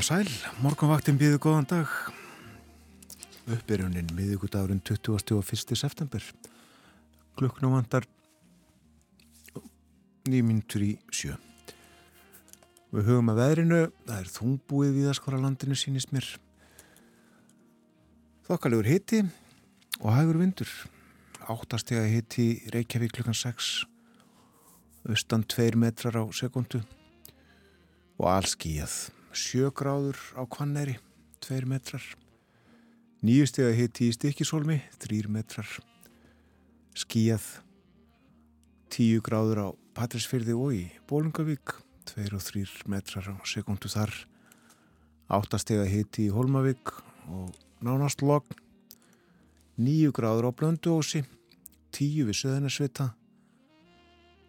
Og sæl, morgunvaktin býðu góðan dag. Uppbyrjunin miðugudagurinn 21. september. Klukknum vandar nýmintur í sjö. Við hugum að veðrinu, það er þungbúið við að skora landinu sínist mér. Þokkalegur hitti og hægur vindur. Áttastega hitti Reykjavík klukkan 6, austan 2 metrar á sekundu og allskíjað sjögráður á Kvanneri, tveir metrar. Nýjustega hitti í Stikisólmi, þrýr metrar. Skíjað, tíu gráður á Patrísfyrði og í Bólungavík, tveir og þrýr metrar á sekundu þar. Áttastega hitti í Holmavík og nánast logn. Níu gráður á Blönduósi, tíu við Söðunarsvita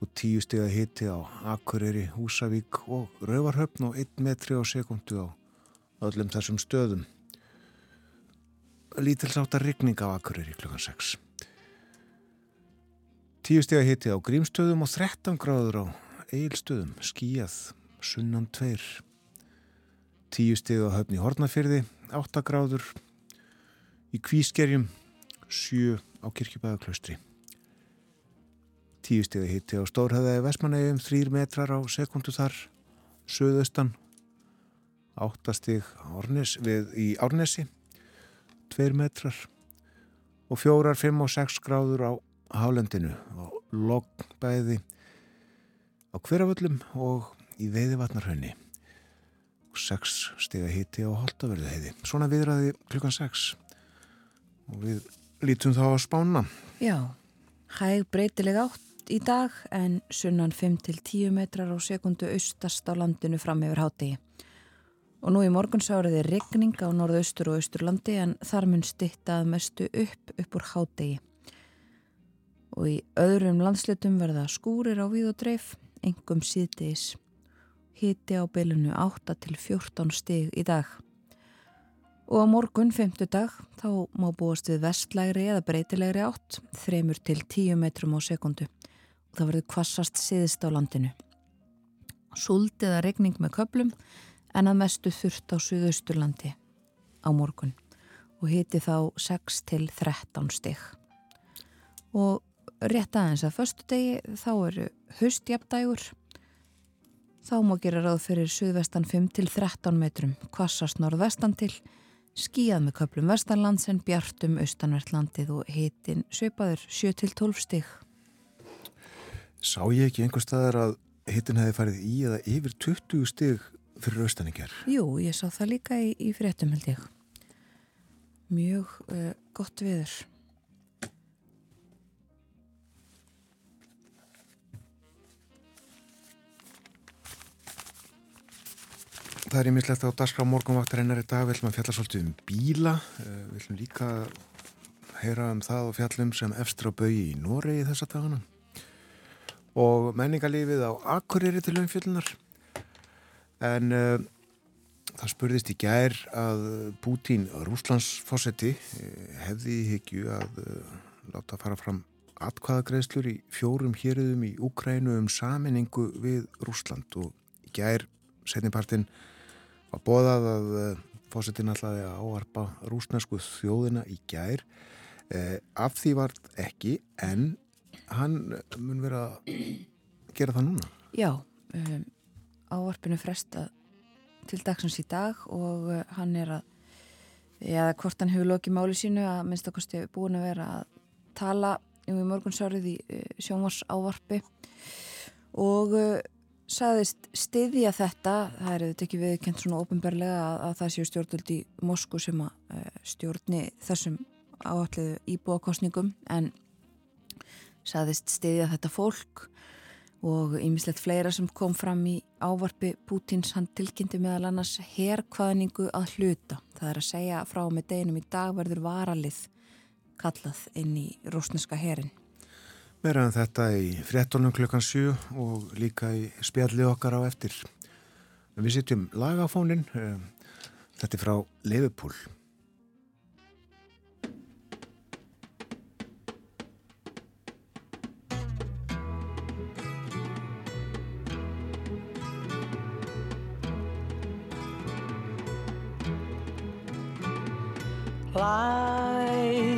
og tíu steg að hiti á Akureyri, Húsavík og Rauvarhöfn og 1 metri á sekundu á öllum þessum stöðum. Lítilsáttar rigning á Akureyri klukkan 6. Tíu steg að hiti á Grímstöðum og 13 gráður á Eilstöðum, skíjað, sunnan 2. Tíu steg að höfni Hortnafyrði, 8 gráður. Í Kvískerjum, 7 á Kirkjubæðaklaustri. Tíu stegi hitti á Stórhæðaði Vestmanægum, þrýr metrar á sekundu þar, söðaustan, áttastig við í Árnesi, tveir metrar. Og fjórar, fimm og sex gráður á Hálendinu. Og lognbæði á hverjaföllum og í veiðivatnarhönni og sex stegi hitti á Holtaverðu heiði. Svona viðraði klukkan sex. Og við lítum þá að spána. Já, hæg breytileg átt í dag en sunnan 5-10 metrar á sekundu austast á landinu fram yfir hátegi. Og nú í morgunsárið er regning á norðaustur og austurlandi en þar mun stittað mestu upp upp úr hátegi. Og í öðrum landslutum verða skúrir á víð og dreif, engum síðdeis. Hiti á bylunu 8 til 14 stig í dag. Og á morgun, femtu dag, þá má búast við vestlægri eða breytilegri átt, þremur til 10 metrum á sekundu það verður kvassast siðist á landinu. Súld eða regning með köplum en að mestu þurft á Suðausturlandi á morgun og hiti þá 6 til 13 stig. Og rétt aðeins að förstu degi þá eru höstjapdægur. Þá má gera ráð fyrir Suðvestan 5 til 13 metrum, kvassast norðvestan til, skíjað með köplum vestanlands en bjartum austanvertlandið og hitin söpaður 7 til 12 stig. Sá ég ekki einhver staðar að hittin hefði farið í eða yfir 20 stig fyrir austaningar? Jú, ég sá það líka í, í fréttum held ég. Mjög uh, gott viður. Það er ímislegt á dagskrá morgunvaktarinnar í dag. Við ætlum að fjalla svolítið um bíla. Við ætlum líka að heyra um það og fjallum sem efstur á baui í Noregi þessa dagana og menningarlífið á Akureyri til umfjöldunar en uh, það spurðist í gær að Bútín Rúslandsfossetti eh, hefði í hyggju að uh, láta fara fram atkvaðagreðslur í fjórum héruðum í Úkrænu um saminningu við Rúsland og í gær setnipartin var bóðað að uh, fossettin ætlaði að áarpa rúsnarsku þjóðina í gær. Af því var ekki en hann mun vera að gera það núna? Já, um, ávarpinu fresta til dagsins í dag og uh, hann er að já, hvort hann hefur lokið máli sínu að minnst okkarstu búin að vera að tala um morgunsárið í uh, sjónvars ávarpi og uh, saðist stiðja þetta, það er þetta ekki viðkent svona ofinberlega að, að það séu stjórnvöld í Moskú sem að stjórni þessum áalliðu íbúakostningum en saðist stiðja þetta fólk og ýmislegt fleira sem kom fram í ávarpi Pútins hann tilkynnti meðal annars herrkvaðningu að hluta. Það er að segja frá með deginum í dag verður varalið kallað inn í rúsneska herin. Verðan þetta í frettunum klukkan 7 og líka í spjallið okkar á eftir. Við sitjum lagafónin, eh, þetta er frá Leifupól. Life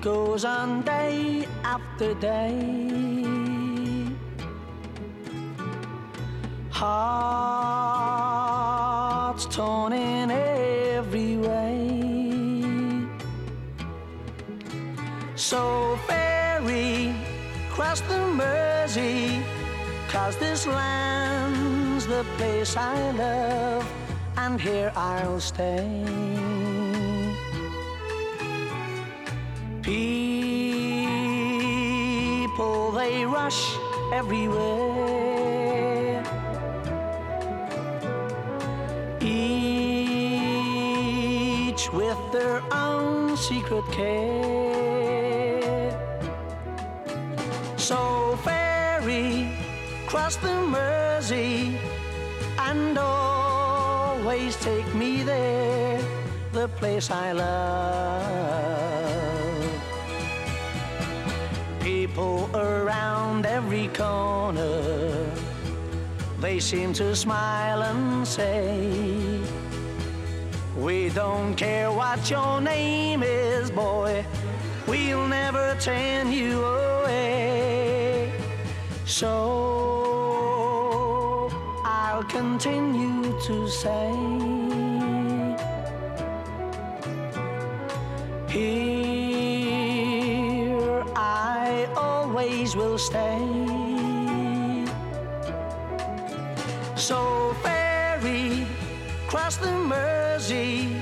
goes on day after day. Hearts torn in every way. So ferry cross the Mersey, cause this land's the place I love, and here I'll stay. People, they rush everywhere. Each with their own secret care. So ferry, cross the Mersey, and always take me there, the place I love. People around every corner, they seem to smile and say, We don't care what your name is, boy, we'll never turn you away. So I'll continue to say, stay. So ferry, cross the Mersey,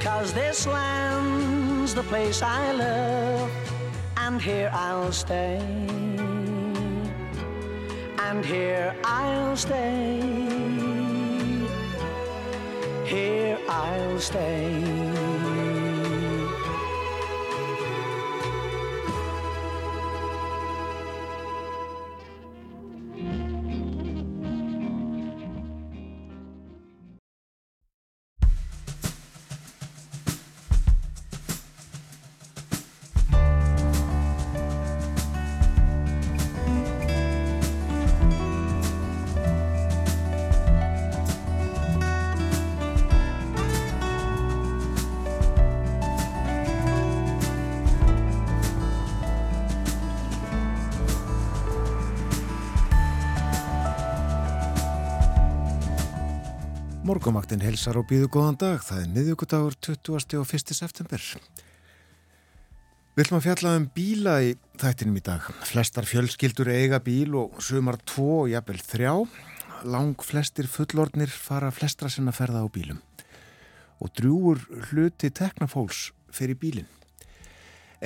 cause this land's the place I love, and here I'll stay. And here I'll stay. Here I'll stay. Morgumaktin helsar og býðu góðan dag. Það er miðugudagur 20. og 1. september. Við ætlum að fjalla um bíla í þættinum í dag. Flestar fjölskyldur eiga bíl og sumar tvo og jafnvel þrjá. Lang flestir fullordnir fara flestra sinna ferða á bílum. Og drúur hluti teknafólks fyrir bílinn.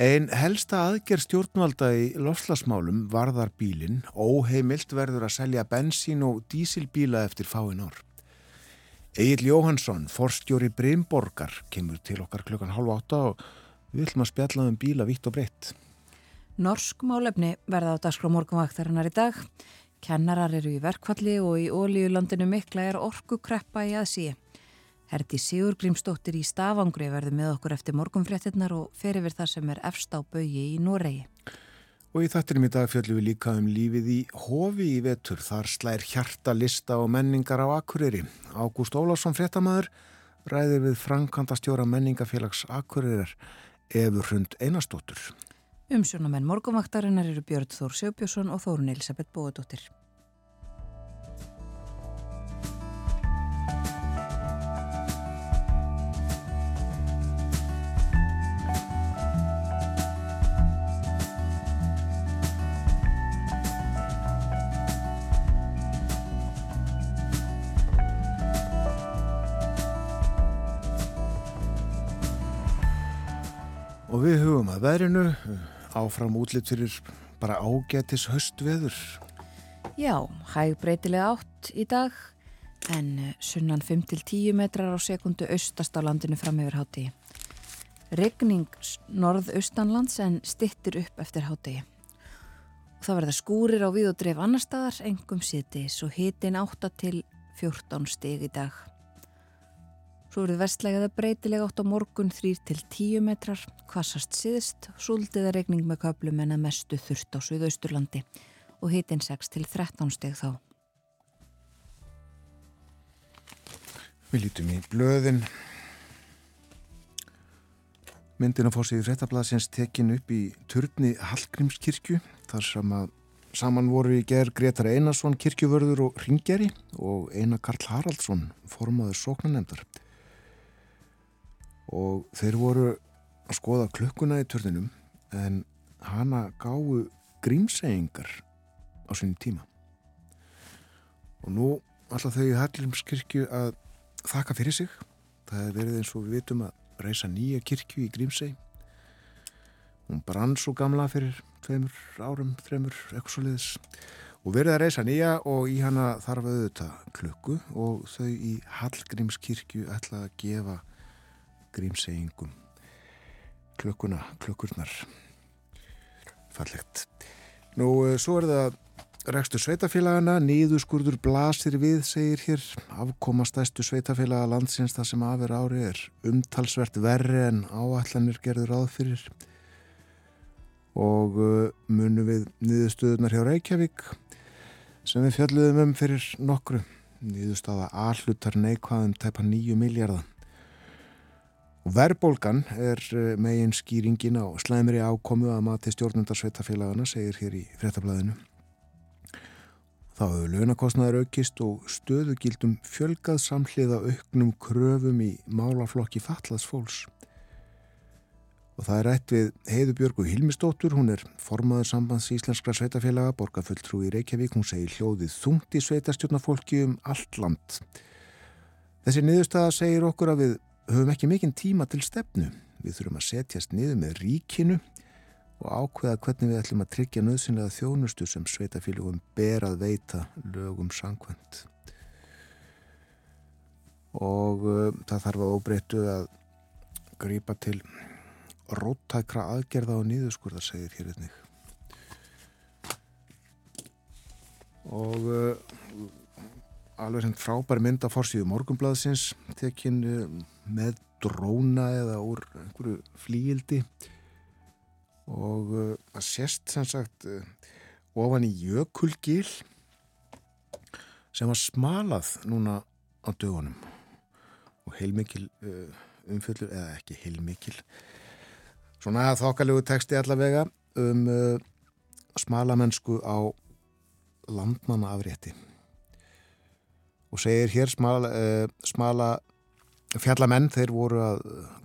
Einn helsta aðgerð stjórnvalda í lofslagsmálum varðar bílinn. Óheimilt verður að selja bensín og dísilbíla eftir fáin ár. Egil Jóhansson, forstjóri Brynborgar, kemur til okkar klukkan halv átta og við ætlum að spjalla um bíla vitt og breytt. Norsk málefni verða á dagskrá morgunvaktarinnar í dag. Kennarar eru í verkvalli og í ólíulandinu mikla er orku kreppa í aðsíi. Herdi Sigur Grímsdóttir í Stafangri verður með okkur eftir morgunfréttinnar og fer yfir það sem er efst á baui í Noregi. Og í þættinum í dag fjöldum við líka um lífið í hofi í vetur. Þar slær hjarta lista og menningar á Akureyri. Ágúst Ólásson fréttamaður ræðir við Frankanda stjóra menningafélags Akureyrar Efur Hrund Einastóttur. Umsjónamenn morgunvaktarinnar eru Björn Þór Sjóbjörnsson og Þórun Elisabeth Bóðadóttir. Að verinu áfram útlitt fyrir bara ágætis höstveður. Já, hæg breytilega átt í dag en sunnan 5-10 metrar á sekundu austast á landinu fram yfir hátti. Regning norð-austanlands en stittir upp eftir hátti. Það verða skúrir á við og dreif annar staðar, engum síðdeis og hitin 8 til 14 stig í dag. Svo verður vestlægaða breytilega átt á morgun 3 til 10 metrar, kvassast síðist, súldiða regning með köplum en að mestu þurft á Suðausturlandi og hitin 6 til 13 steg þá. Við lítum í blöðin. Myndin að fórsíði frettablasins tekin upp í turni Hallgrímskirkju þar sem að saman voru í ger Gretar Einarsson kirkjuvörður og ringjari og Einar Karl Haraldsson formaður sóknanemdar og þeir voru að skoða klukkuna í turninum en hana gáu grímseyingar á sínum tíma. Og nú alltaf þau í Hallgrímskirkju að þakka fyrir sig. Það hefur verið eins og við vitum að reysa nýja kirkju í Grímsey. Hún brann svo gamla fyrir tveimur árum, þreimur, eitthvað svo leiðis og verið að reysa nýja og í hana þarf auðvitað klukku. Og þau í Hallgrímskirkju ætla að gefa grímseyingum. Klukkuna, klukkurnar. Fallegt. Nú eh, svo er það rekstur sveitafélagana, nýðuskurður blasir við, segir hér. Afkoma stæstu sveitafélaga landsins það sem afir ári er umtalsvert verri en áallanir gerður áðfyrir og uh, munum við nýðustöðunar hjá Reykjavík sem við fjalluðum um fyrir nokkru. Nýðustáða allutar neikvæðum tæpa nýju miljardar og verðbólgan er uh, megin skýringin á slæmri ákomu að mati stjórnundarsveitafélagana segir hér í frettablaðinu Þá hefur launakostnaður aukist og stöðugildum fjölgað samhliða auknum kröfum í málaflokki fallaðs fólks. Og það er rætt við Heiðubjörgu Hilmistóttur, hún er formaður sambands íslenskra sveitafélaga, borgarfulltrú í Reykjavík, hún segir hljóðið þungt í sveitastjórnafólki um allt land. Þessi niðurstaða segir okkur að við höfum ekki mikinn tíma til stefnu. Við þurfum að setjast niður með ríkinu og ákveða hvernig við ætlum að tryggja nöðsynlega þjónustu sem sveitafélagum ber að veita lögum sangkvæmt. Og uh, það þarf að óbreytu að grýpa til róttækra aðgerða á nýðuskurðar, segir hér einnig. Og uh, alveg sem frábær mynd af fórsíðu morgumblaðsins tekinn uh, með dróna eða úr einhverju flíildi og uh, að sérst sem sagt uh, ofan í jökulgil sem var smalað núna á dögunum. Og heilmikil uh, umfjöllur, eða ekki heilmikil svona þokkalegu texti allavega um smalamennsku á landmanna afrétti og segir hér smala, smala Fjallamenn þeir voru að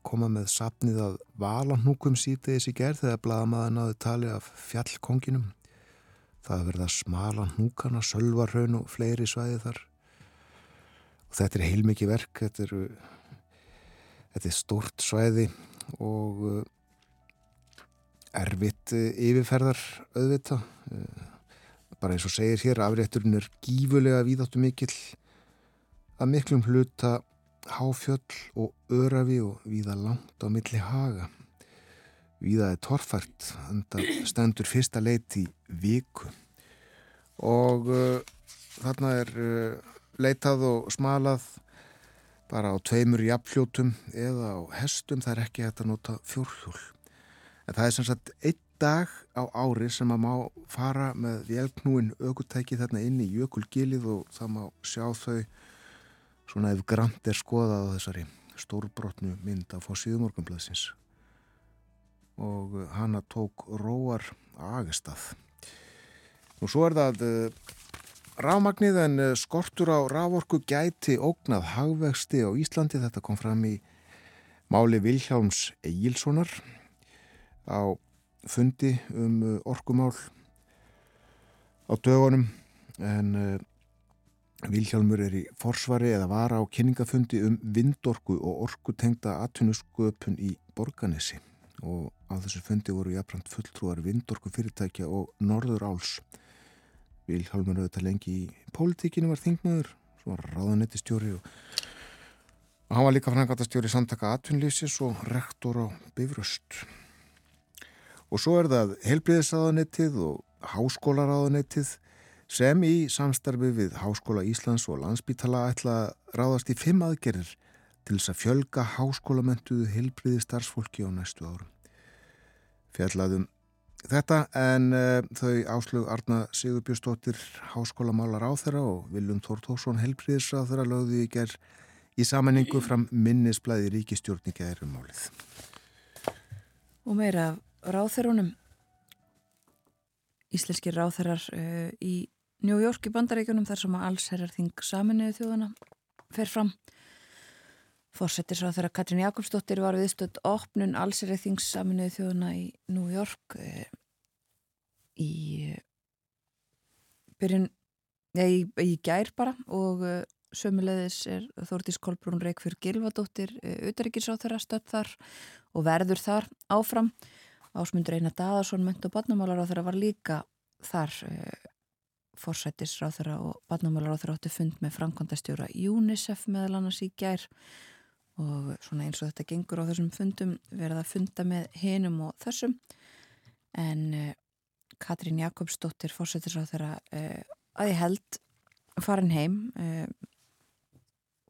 koma með sapnið að valanúkum sítiðis í gerð þegar bladamaður náðu tali af fjallkonginum. Það verða smala núkana, sölvarhaun og fleiri svæði þar. Og þetta er heilmikið verk, þetta er, þetta er stort svæði og uh, erfitt uh, yfirferðar auðvita. Uh, bara eins og segir hér, afrétturinn er gífulega víðáttu mikill að miklum hluta háfjöll og örafi og víða langt á milli haga. Víða er torfært, stendur fyrsta leit í viku og uh, þarna er uh, leitað og smalað bara á tveimur jafnfljótum eða á hestum, það er ekki hægt að nota fjórhjól. En það er sem sagt einn dag á ári sem að má fara með vélknúin aukutæki þarna inn í jökulgilið og það má sjá þau svona ef grant er skoðað á þessari stórbrotnu mynd af fórsíðu morgunblæðsins og hana tók róar agestað. Og svo er það eh, rámagnið en uh, skortur á rávorku gæti ógnað hagvexti á Íslandi. Þetta kom fram í máli Vilhjáms Egilsonar á fundi um orkumál á dögunum. En Vilhjálmur er í forsvari eða var á kynningafundi um vindorku og orkutengda atvinnusköpun í Borganesi og á þessu fundi voru jafnframt fulltrúar vindorku fyrirtækja og Norður Áls. Vilhjálmur auðvitað lengi í pólitíkinu var þingmaður, svo var ráðanettistjóri og, og hann var líka frangatastjóri samtaka atvinnlýsis og rektor á Bifröst. Og svo er það helbriðisráðanettið og háskólaráðanettið sem í samstarfi við Háskóla Íslands og Landsbítala ætla að ráðast í fimm aðgerðir til þess að fjölga háskólamentuðu hilbriði starfsfólki á næstu árum. Fjallaðum þetta en uh, þau áslög Arna Sigurbjörnsdóttir háskólamálar á þeirra og Viljum Þórtórsson helbriðis á þeirra lögðu í gerð í samanningu fram minnisblæði ríkistjórninga erum málið. og meira ráþerunum íslenski ráþerar uh, í New York í bandaríkunum þar sem að allsherjar þing saminuðu þjóðana fer fram. Fórsetis á þeirra Katrín Jakobsdóttir var viðstöld opnun allsherjar þing saminuðu þjóðana í New York uh, í uh, byrjun ja, í, gær bara og sömulegðis er Þórtís Kolbrún Reykjörg Gilvadóttir þeirra stödd þar og verður þar áfram. Ásmundur Einar Daðarsson, ment og badnamálar á þeirra var líka þar forsættisráð þeirra og badnamálar á þeirra átti fund með framkvæmdastjóra UNICEF meðal annars í gær. Og svona eins og þetta gengur á þessum fundum verða að funda með hinum og þessum. En uh, Katrín Jakobsdóttir forsættisráð þeirra uh, að ég held farin heim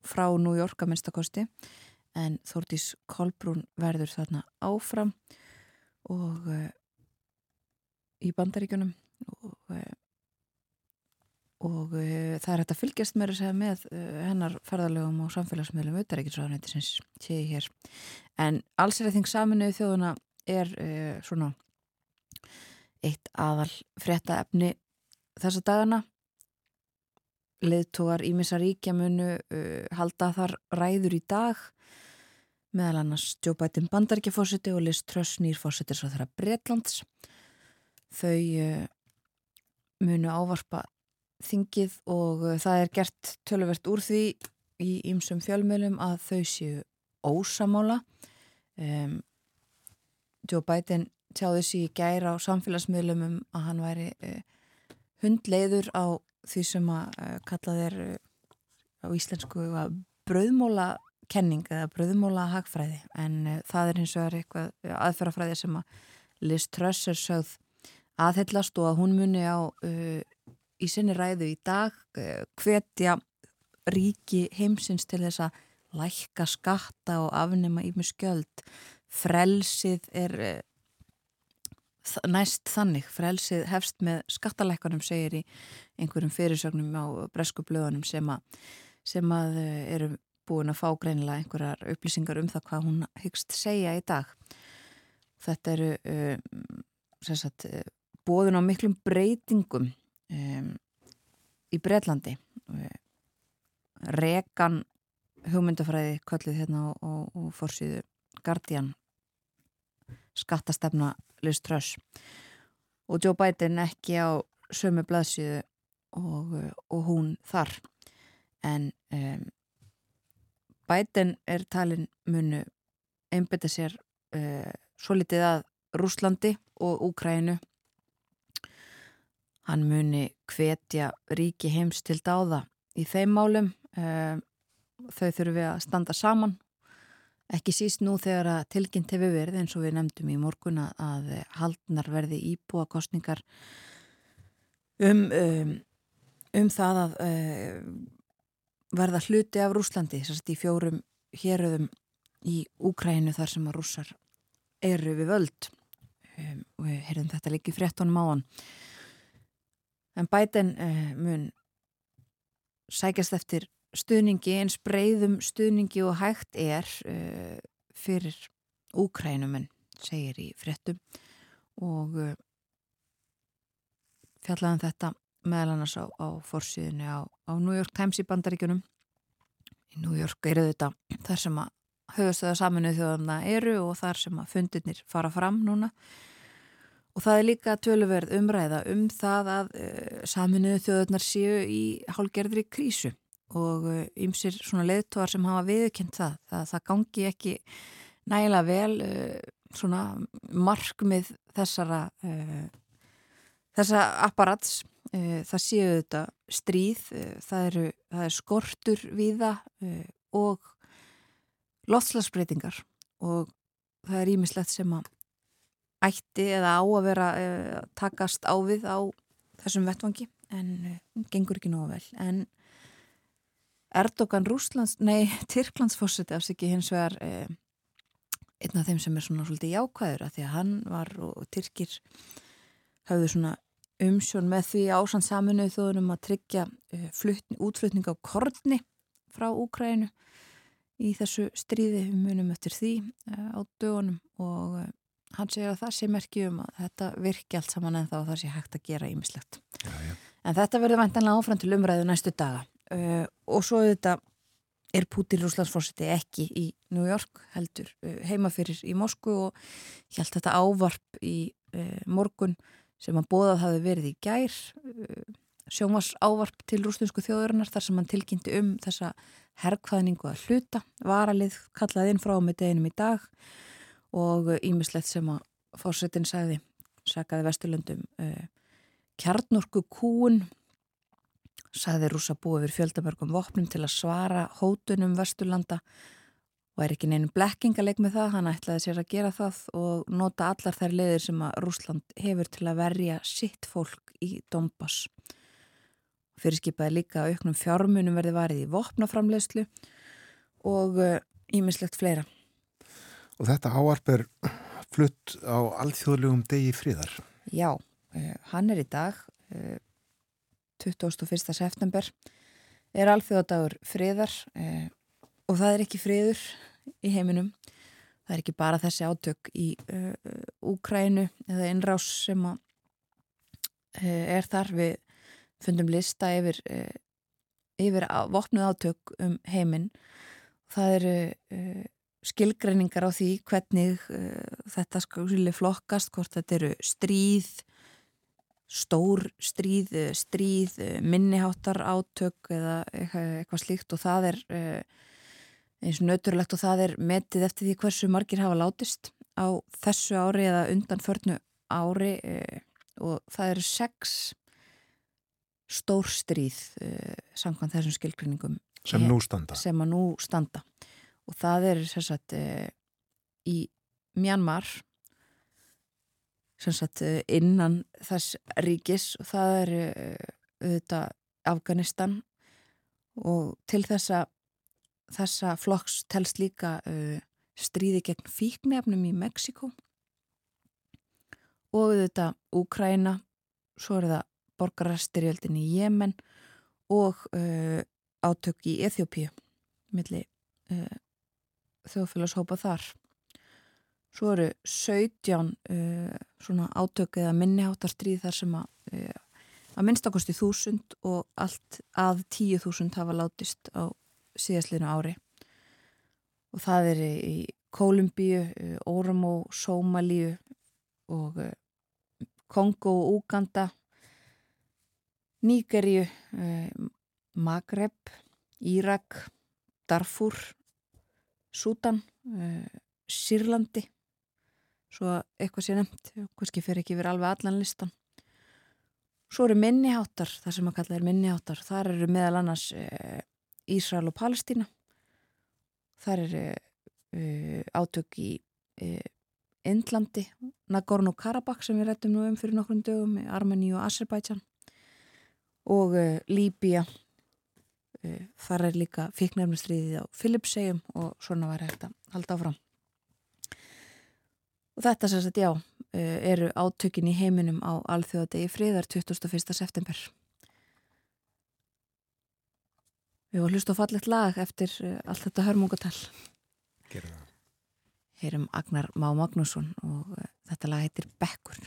frá New York að minnstakosti en Þórtís Kolbrún verður þarna áfram og í bandaríkunum og, og uh, það er hægt að fylgjast með, með hennar ferðalögum og samfélagsmiðlum auðaríkisraðanættisins sé ég hér. En alls er að þing saminuðu þjóðuna er svona eitt aðal frétta efni þessa dagana leðtógar Ímissa Ríkjamunu halda þar ræður í dag. Meðal annars Joe Biden bandaríkjafósiti og Liz Truss nýrfósitir svo þeirra Breitlands. Þau uh, munu ávarpa þingið og uh, það er gert töluvert úr því í ýmsum fjölmjölum að þau séu ósamála. Um, Joe Biden tjáði sér í gæra á samfélagsmiðlum um að hann væri uh, hundleiður á því sem að kallað er á íslensku bröðmóla kenning eða bröðmóla hagfræði en uh, það er eins og er eitthvað aðferðafræði sem að Liz Truss er sögð aðhellast og að hún muni á uh, í sinni ræðu í dag uh, hvetja ríki heimsins til þess að lækka skatta og afnema í mjög skjöld frelsið er næst þannig frelsið hefst með skattalækkanum segir í einhverjum fyrirsögnum á bresku blöðunum sem sem að eru búin að fá greinilega einhverjar upplýsingar um það hvað hún hyggst segja í dag. Þetta eru sagt, bóðun á miklum breytingum um, í Breitlandi. Rekan hugmyndafræði kallið hérna og, og fórsýðu Guardian skattastefna Liz Truss og Joe Biden ekki á sömu blaðsíðu og, og hún þar en um, Biden er talin munu einbeta sér uh, svo litið að Rúslandi og Úkrænu. Hann muni hvetja ríki heims til dáða í þeim málum. Uh, þau þurfum við að standa saman. Ekki síst nú þegar að tilkynnt hefur verið eins og við nefndum í morguna að haldnar verði íbúa kostningar um, um, um það að uh, verða hluti af Rúslandi sérst í fjórum héröðum í Úkrænu þar sem að rússar eru við völd um, og við heyrðum þetta líka í frettunum áan en bæten uh, eh, mun sækjast eftir stuðningi eins breyðum stuðningi og hægt er uh, fyrir Úkrænumenn segir í frettum og uh, fjallaðan um þetta meðal annars á, á fórsíðinu á, á New York Times í bandaríkunum í New York eru þetta þar sem að höfustöða saminuð þjóðana eru og þar sem að fundirnir fara fram núna og það er líka tölverð umræða um það að uh, saminuð þjóðanar séu í hálgerðri krísu og ymsir uh, svona leðtóar sem hafa viðkjönd það, það það gangi ekki nægilega vel uh, svona markmið þessara þessa apparats. Eh, það séu þetta stríð, eh, það, eru, það er skortur viða eh, og loðslagsbreytingar og það er ímislegt sem að ætti eða á að vera takast ávið á þessum vettvangi en gengur ekki nógu vel. En Erdogan Rúslands, nei, Tyrklandsfósiti afsikki hins vegar eh, einn af þeim sem er svona svolítið jákvæður að því að hann var og Tyrkir hafðu svona umsjón með því ásand saminuð þóðunum að tryggja uh, fluttn, útflutning á kortni frá Úkrænu í þessu stríði. Við munum eftir því uh, á dögunum og uh, hann segir að það sé merkjum að þetta virki allt saman en þá það sé hægt að gera ímislegt. En þetta verður vantanlega áfram til umræðu næstu daga. Uh, og svo þetta er Putin Rúslandsforsiti ekki í New York heldur uh, heima fyrir í Moskvu og ég held þetta ávarp í uh, morgun sem að bóðað hafi verið í gær sjómas ávarp til rúslinsku þjóðurinnar þar sem hann tilkynnti um þessa herrkvæðningu að hluta, varalið kallaði inn frá með deginum í dag. og ímislegt sem að fórsetin sagði, sagaði Vesturlundum uh, kjarnorku kúun sagði rúsa búið við fjöldamörgum vopnum til að svara hótunum Vesturlanda og er ekki neina blekkingaleg með það, hann ætlaði sér að gera það og nota allar þær leðir sem að Rúsland hefur til að verja sitt fólk í Dombas Fyrirskipaði líka auknum fjármunum verði varið í vopnaframlegslu og ímislegt uh, fleira. Og þetta áarp er flutt á alþjóðlegum degi fríðar? Já, uh, hann er í dag, uh, 21. september, er alþjóðadagur fríðar uh, og það er ekki fríður í heiminum. Það er ekki bara þessi átök í Úkrænu eða innrás sem er þar við fundum lista yfir, eh, yfir vopnuð átök um heiminn. Það eru skilgreiningar á því hvernig uh, þetta skuli flokkast, hvort þetta eru stríð, stór stríð, stríð, minniháttar átök eða eitthvað, slíkt og það er uh, eins og nöturlegt og það er metið eftir því hversu margir hafa látist á þessu ári eða undan förnu ári og það eru sex stór stríð uh, samkvæmt þessum skilgrinningum sem nú standa. sem að nú standa og það er sagt, uh, í Mjanmar sagt, uh, innan þess ríkis. Og það er auðvitað Afganistan. Og til þessa þessa flokks telst líka stríði gegn fíknefnum í Mexiko og auðvitað Úkræna svo er það borgarastyrjöldin í Jemen og uh, átök í Eþjópíu millir uh, þjóðfélagshópa þar. Svo eru 17 uh, svona átök eða minniháttarstríð þar sem að, uh, að minnstakosti þúsund og allt að tíu þúsund hafa látist á síðastlinu ári. Og það er í Kólumbíu, uh, Óramo, Sómalíu og Kongo og Úganda Nýgerju, eh, Magreb, Írak, Darfur, Sútan, eh, Sýrlandi, svo eitthvað sé nefnt, kannski fer ekki verið alveg allan listan. Svo eru minniháttar, það sem að kalla er minniháttar, þar eru meðal annars eh, Ísrael og Palestína, þar eru eh, átök í Indlandi, Nagorno-Karabakh sem við rættum nú um fyrir nokkrum dögum, Armeni og Azerbaijan. Og Líbia þar er líka fikknefnustriðið á Filipsegjum og svona var þetta halda áfram. Og þetta sem sagt já uh, eru átökin í heiminum á alþjóðadegi friðar 21. september. Við varum hlust á fallet lag eftir allt þetta hörmungatal. Gerum það. Heyrum Agnar Má Magnússon og þetta lag heitir Bekkur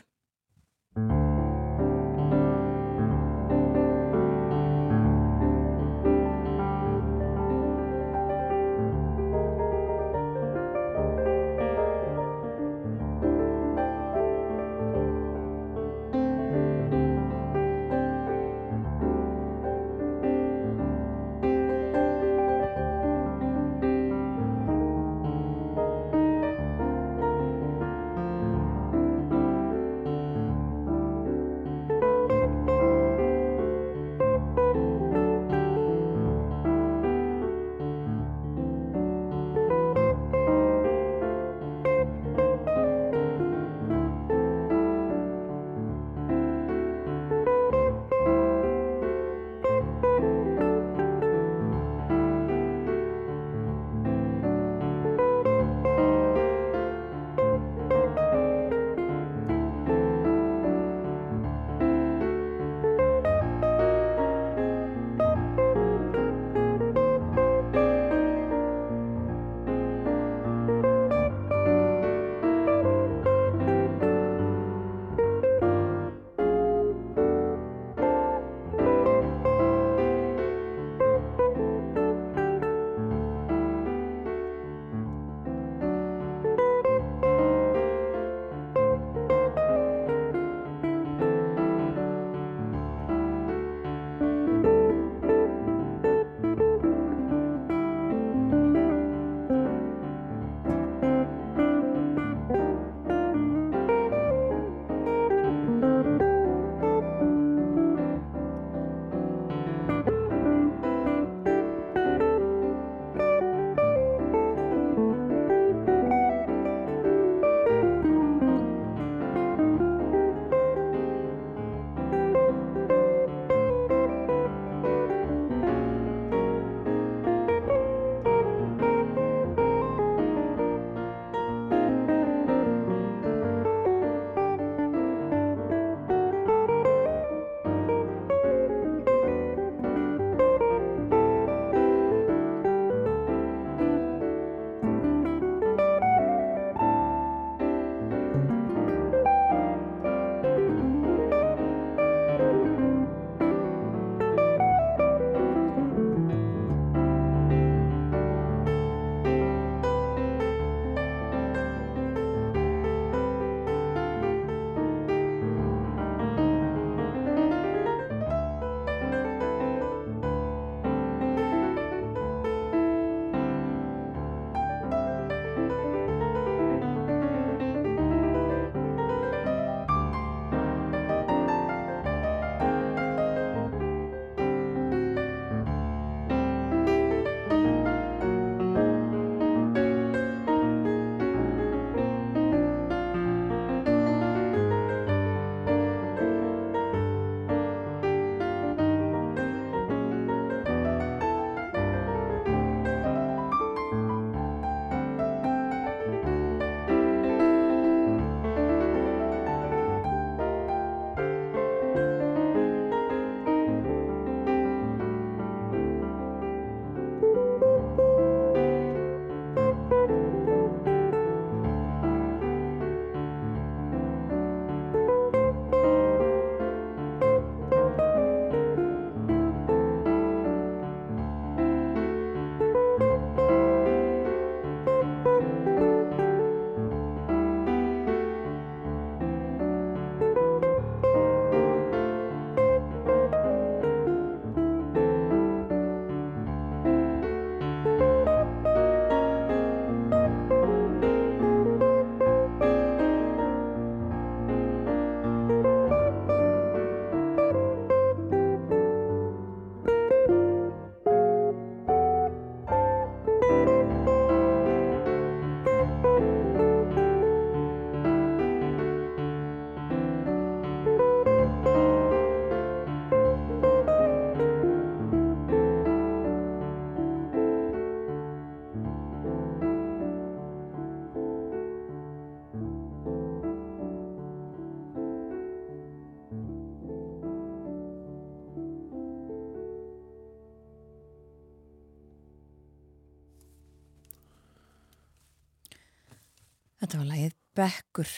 Þetta var lagið Bekkur,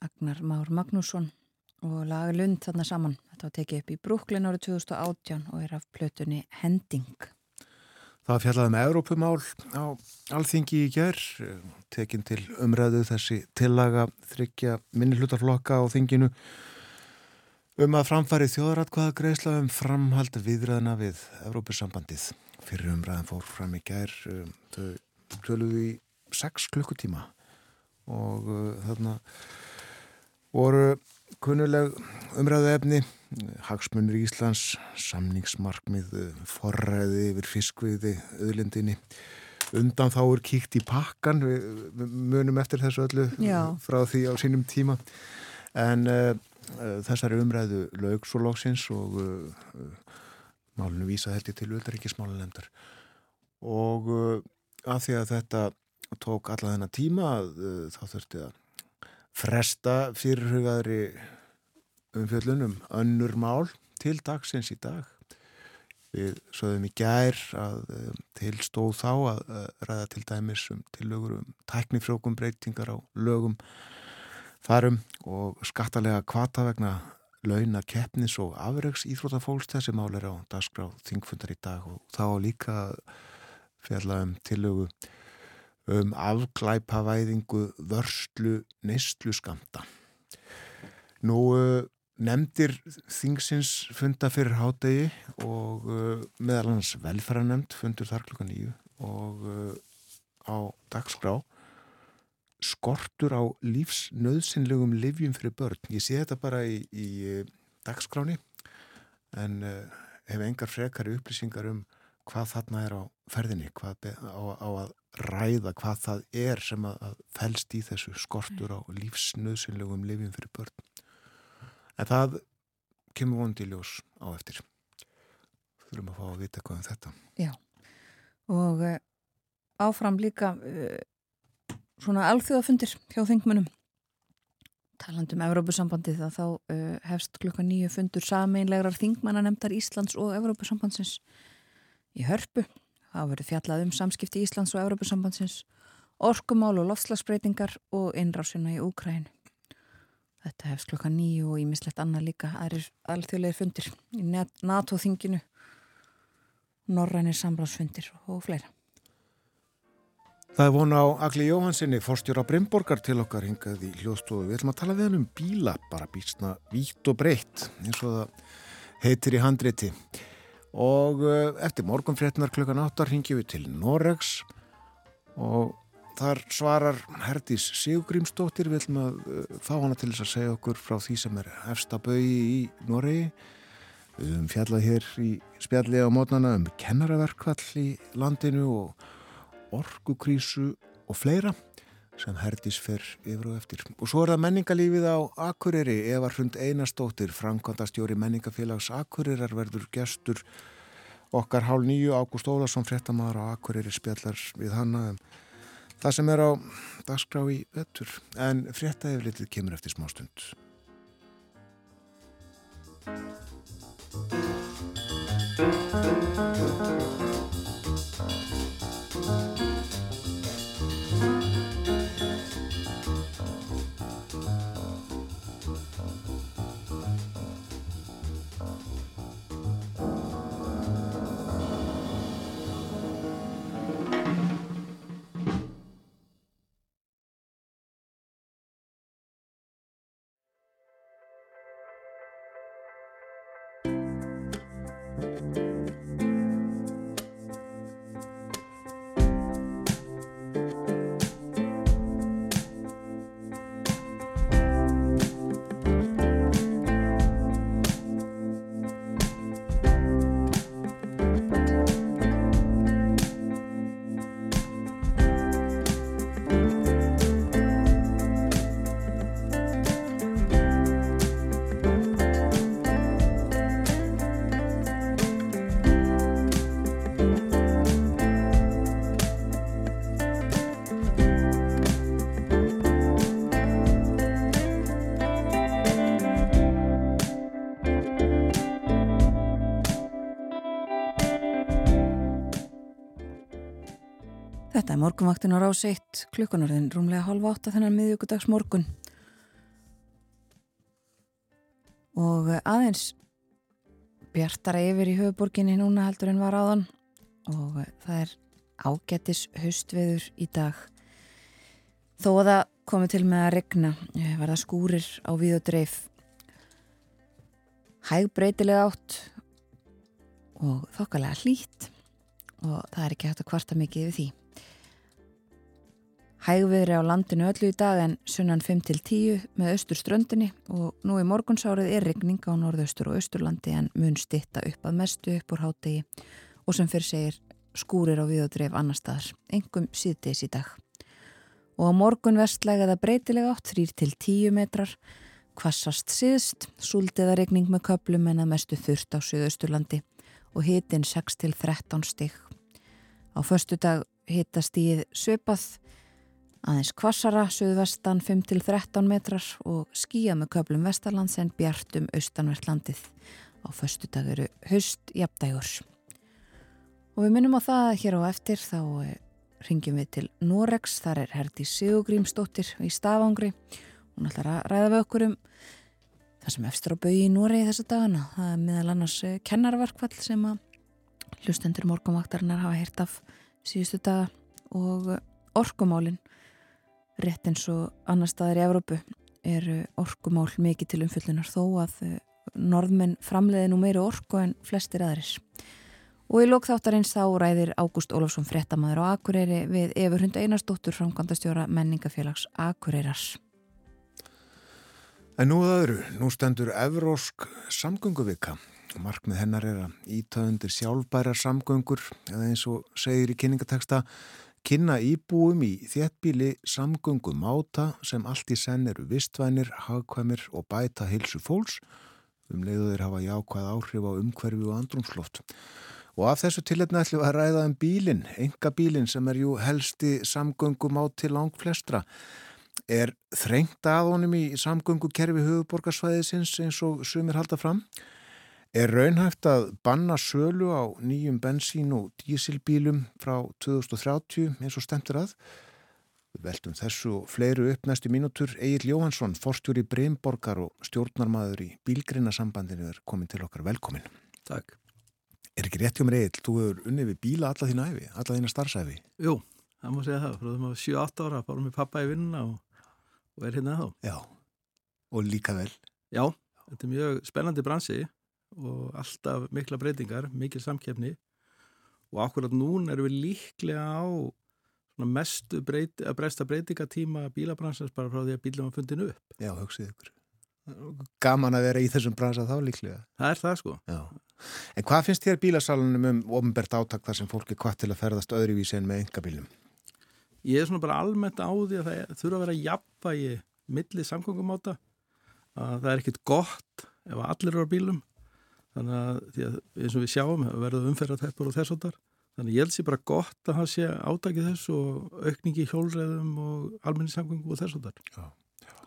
Agnar Már Magnússon og laga Lund þarna saman. Þetta var tekið upp í Brúklin árið 2018 og er af plötunni Hending. Það fjallaði með um Európumál á alþingi í ger, tekin til umræðu þessi tillaga þryggja minnilhutarflokka á þinginu um að framfæri þjóðratkvæða greiðsla um framhald viðræðina við Európusambandið. Fyrir umræðan fór fram í ger, þau töluðu í 6 klukkutíma og uh, þarna voru kunnuleg umræðu efni hagsmunir Íslands samningsmarkmið forræði yfir fiskviði öðlindinni undan þá er kíkt í pakkan við, við munum eftir þessu öllu Já. frá því á sínum tíma. En uh, uh, þessari umræðu lög svo lóksins og uh, málunum vísa held ég til auðaríkismálunemdar og að því að þetta tók alla þennan tíma þá þurfti að fresta fyrirhugaðri umfjöllunum önnur mál til dagsins í dag. Við sögðum í gær að um, til stóð þá að, að ræða til dæmis um tillögur um tæknifrjókum breytingar á lögum þarum og skattalega kvata vegna launa keppnis og afreiks íþrótafólks þessi mál er á dagsgráð þingfundar í dag og þá líka fjalla um tillögu um afklæpavæðingu vörslu neistlu skamta. Nú uh, nefndir þingsins funda fyrir hádegi og uh, meðal hans velferðarnemnd fundur þar klukka nýju og uh, á dagskrá skortur á lífsnöðsynlegum livjum fyrir börn. Ég sé þetta bara í, í dagskráni en hef engar frekari upplýsingar um hvað þarna er á ferðinni, hvað á að ræða hvað það er sem að, fælst í þessu skortur á lífsnöðsynlegum livjum fyrir börn. En það kemur vondi í ljós á eftir. Þurfum að fá að vita hvað um þetta. Já, og uh, áfram líka uh, svona alþjóðafundir hjá þingmunum. Talandum Evrópusambandið að þá uh, hefst klukka nýju fundur sameinlegar þingmannanemdar Íslands og Evrópusambandsins í hörpu. Það verður fjallað um samskipti Íslands og Evrópusambandsins, orkumál og lofslagsbreytingar og innrásina í Úkræn. Þetta hefst klokka nýju og ímislegt annað líka. Er alþjóðlega fundir í NATO-þinginu, Norrænir samráðsfundir og fleira. Það er vona á Agli Jóhansinni, forstjóra Brynborgar til okkar hingað í hljóðstofu. Við ætlum að tala við hann um bíla, bara bísna vítt og breytt, eins og það heitir í handriti og eh, eftir morgunfrétnar klukkan 8 ringjum við til Noregs og þar svarar Herdís Sigurgrímsdóttir við ætlum að eh, fá hana til þess að segja okkur frá því sem er efstabögi í Noregi. Við höfum fjallað hér í spjalli á mótnana um kennaraverkvall í landinu og orkukrísu og fleira sem herdis fyrr yfir og eftir. Og svo er það menningalífið á Akureyri. Eva Hrund Einarstóttir, framkvæmdastjóri menningafélags Akureyrar verður gestur okkar hálf nýju Ágúst Ólarsson, frettamæðar á Akureyri spjallar við hanna. Um það sem er á dagskrá í vettur. En frettæðiflitið kemur eftir smá stund. Música morgunvaktin á rás 1, klukkanarðin rúmlega halv átta þennan miðjögudags morgun. Og aðeins bjartara yfir í höfuborginni núna heldur en var áðan og það er ágættis haustveður í dag. Þó að það komi til með að regna, eh, var það skúrir á við og dreif. Hæg breytilega átt og þokkalega hlýtt og það er ekki hægt að kvarta mikið yfir því. Hægviðri á landinu öllu í dag en sunnan 5-10 með austur ströndinni og nú í morgunsárið er regning á norðaustur og austurlandi en mun stitta upp að mestu upp úr hátegi og sem fyrir segir skúrir á viðodreif annar staðar, engum síðdeis í dag. Og á morgun vestlega það breytilega átt 3-10 metrar, kvassast síðst, súldiða regning með köplum en að mestu þurft á söðausturlandi og hitin 6-13 stygg. Á förstu dag hitast íð söpað Aðeins kvassara, söðvestan 5-13 metrar og skýja með köplum vestarlands en bjartum austanvert landið. Á förstu dag eru höst jafndægur. Og við minnum á það að hér á eftir þá eh, ringjum við til Norex. Þar er Herdi Sigurgrímsdóttir í Stafangri. Hún ætlar að ræða við okkur um það sem eftir á bögi í Noregi þessa dagana. Það er meðal annars eh, kennarvarkvall sem að hlustendur morgunvaktarinnar hafa heyrt af síðustu daga og eh, orkumálinn rétt eins og annar staðar í Evrópu eru orkumál mikið til umfyllunar þó að eh, norðmenn framleiði nú meiri orku en flestir aðris. Og í lókþáttarins þá ræðir Ágúst Ólafsson frettamæður á Akureyri við Efurhund Einarstóttur framkvæmdastjóra menningafélags Akureyrars. En nú öðru, nú stendur Evrósk samgönguvika. Markmið hennar er að ítöðundir sjálfbæra samgöngur eða eins og segir í kynningateksta kynna íbúum í þéttbíli samgöngum áta sem allt í senn eru vistvænir, hagkvæmir og bæta hilsu fólks um leiðuðir hafa jákvæð áhrif á umhverfi og andrumsloft. Og af þessu tilletna ætlum við að ræða um bílinn, enga bílinn sem er jú helsti samgöngum á til langt flestra. Er þrengt að honum í samgöngukerfi höfuborgarsvæðisins eins og sumir halda fram? Er raunhæft að banna sölu á nýjum bensín og dísilbílum frá 2030 eins og stemtur að? Við veltum þessu fleiru upp næstu mínútur. Egil Jóhansson, forstjóri Breimborgar og stjórnarmadur í bílgreinasambandinu er komin til okkar velkomin. Takk. Er ekki rétt hjá mér Egil, þú hefur unni við bíla alla þína æfi, alla þína starfsæfi? Jú, það má segja það. Frá þessum að 7-8 ára fórum við pappa í vinnuna og, og er hérna þá. Já, og líka vel. Já, þetta er mjög spennandi bransið og alltaf mikla breytingar, mikil samkefni og akkurat núna erum við líklega á mestu breyti, að breysta breytingatíma bílabransans bara frá því að bílum var fundin upp. Já, hugsið ykkur. Gaman að vera í þessum bransa þá líklega. Það er það sko. Já. En hvað finnst þér bílasalunum um ofnbært áttak þar sem fólki hvað til að ferðast öðruvísi en með enga bílum? Ég er svona bara almennt á því að það þurfa að vera jafnvægi milli samgöngumáta að það er ekkit gott ef allir eru á bílum þannig að, að eins og við sjáum verður umferðarteppur og þess og þar þannig ég held sér bara gott að það sé átakið þess og aukningi hjólreðum og almenningssamgöngu og þess og þar Já, já.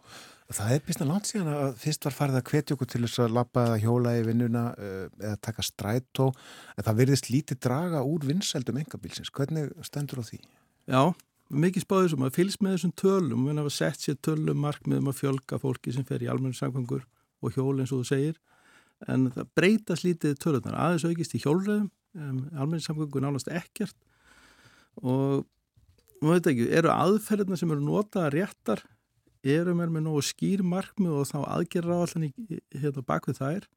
Það er býst að langt síðan að fyrst var farið að hvetja okkur til þess að lappa eða hjóla í vinnuna eh, eða taka strætó en það verðist lítið draga úr vinsældum engabilsins. Hvernig stendur á því? Já, mikið spáðið sem að fylgst með þessum tölum, við hefum sett sér tölum markmiðum að fjölga fólki sem fer í almenningssamgöngur og hjól eins og þú segir en það breytast lítið tölunar aðeins aukist í hjólreðum um, almenningssamgöngu nánast ekkert. Og maður veit ekki, eru aðferðina sem eru notaða réttar eru mér með nógu skýr markmið og þá aðgerra allan í hérna bak við þær?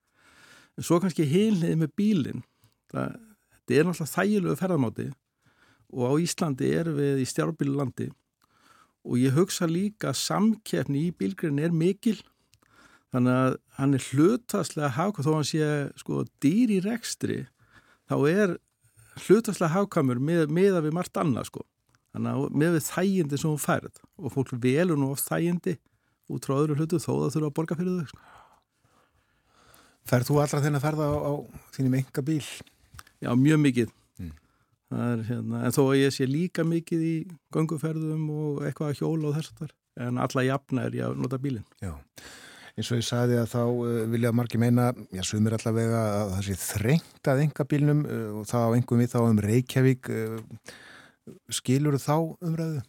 En svo kannski heilniði með bílin það, þetta er náttúrulega þægilegu ferðamáti og á Íslandi erum við í stjárnbílu landi og ég hugsa líka að samkeppni í bílgrinni er mikil þannig að hann er hlutaslega hafkvæm þó að hann sé sko dýr í rekstri þá er hlutaslega hafkvæmur með, með að við margt annað sko þannig að með við þægindi sem hún færð og fólk velur nú oft þægindi út frá öðru hlutu þó það þurfa að borga fyrir þau sko. Færð þú allra þennan að ferða á, á þínum enga bíl? Já, mjög mikið mm. er, hérna, en þó að ég sé líka mikið í ganguferðum og eitthvað að hjóla og þess að þar en alla jafna er ég að nota bílinn Já eins og ég sagði að þá uh, vilja margir meina, já, sumir allavega að það sé þrengt að enga bílnum uh, og það á engum við þá um Reykjavík uh, skilur þá umræðu?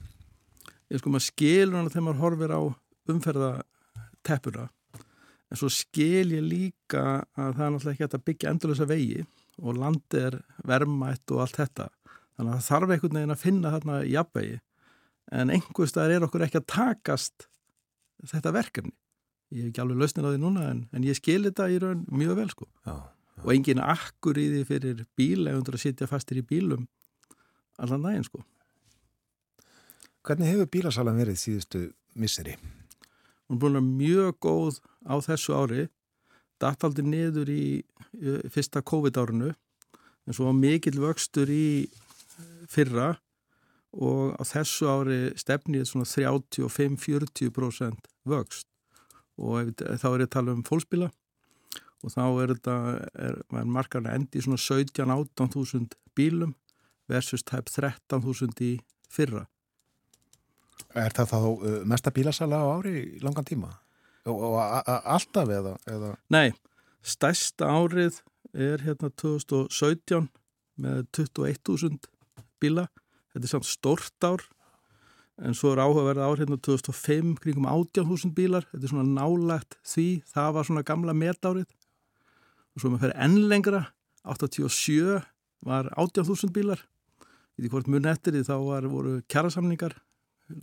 Ég sko maður skilur hana þegar maður horfir á umferðateppuna en svo skil ég líka að það er náttúrulega ekki að byggja endurlösa vegi og landi er vermætt og allt þetta þannig að það þarf einhvern veginn að finna þarna jafnvegi en einhver staðar er okkur ekki að takast þetta verkefni ég hef ekki alveg lausnir á því núna en, en ég skil þetta í raun mjög vel sko. Já, og engin akkur í því fyrir bílegundur að sitja fastir í bílum allan daginn sko. Hvernig hefur bílasalan verið síðustu misseri? hún er búin að mjög góð á þessu ári. Dataldi niður í fyrsta COVID-árinu en svo var mikill vöxtur í fyrra. Og á þessu ári stefnið svona 35-40% vöxt og þá er ég að tala um fólksbíla og þá er þetta er, er markarna endi í svona 17-18.000 bílum versus tæp 13.000 í fyrra Er það þá uh, mesta bílasala á ári í langan tíma? Og, og alltaf eða? eða? Nei, stærsta árið er hérna 2017 með 21.000 bíla. Þetta er samt stort ár en svo er áhugaverða ár hérna 2005 kringum 18.000 bílar. Þetta er svona nálagt því, það var svona gamla metárið. Og svo með fyrir enn lengra, 87 var 18.000 bílar. Í því hvort mun eftir því þá var, voru kjærasamningar,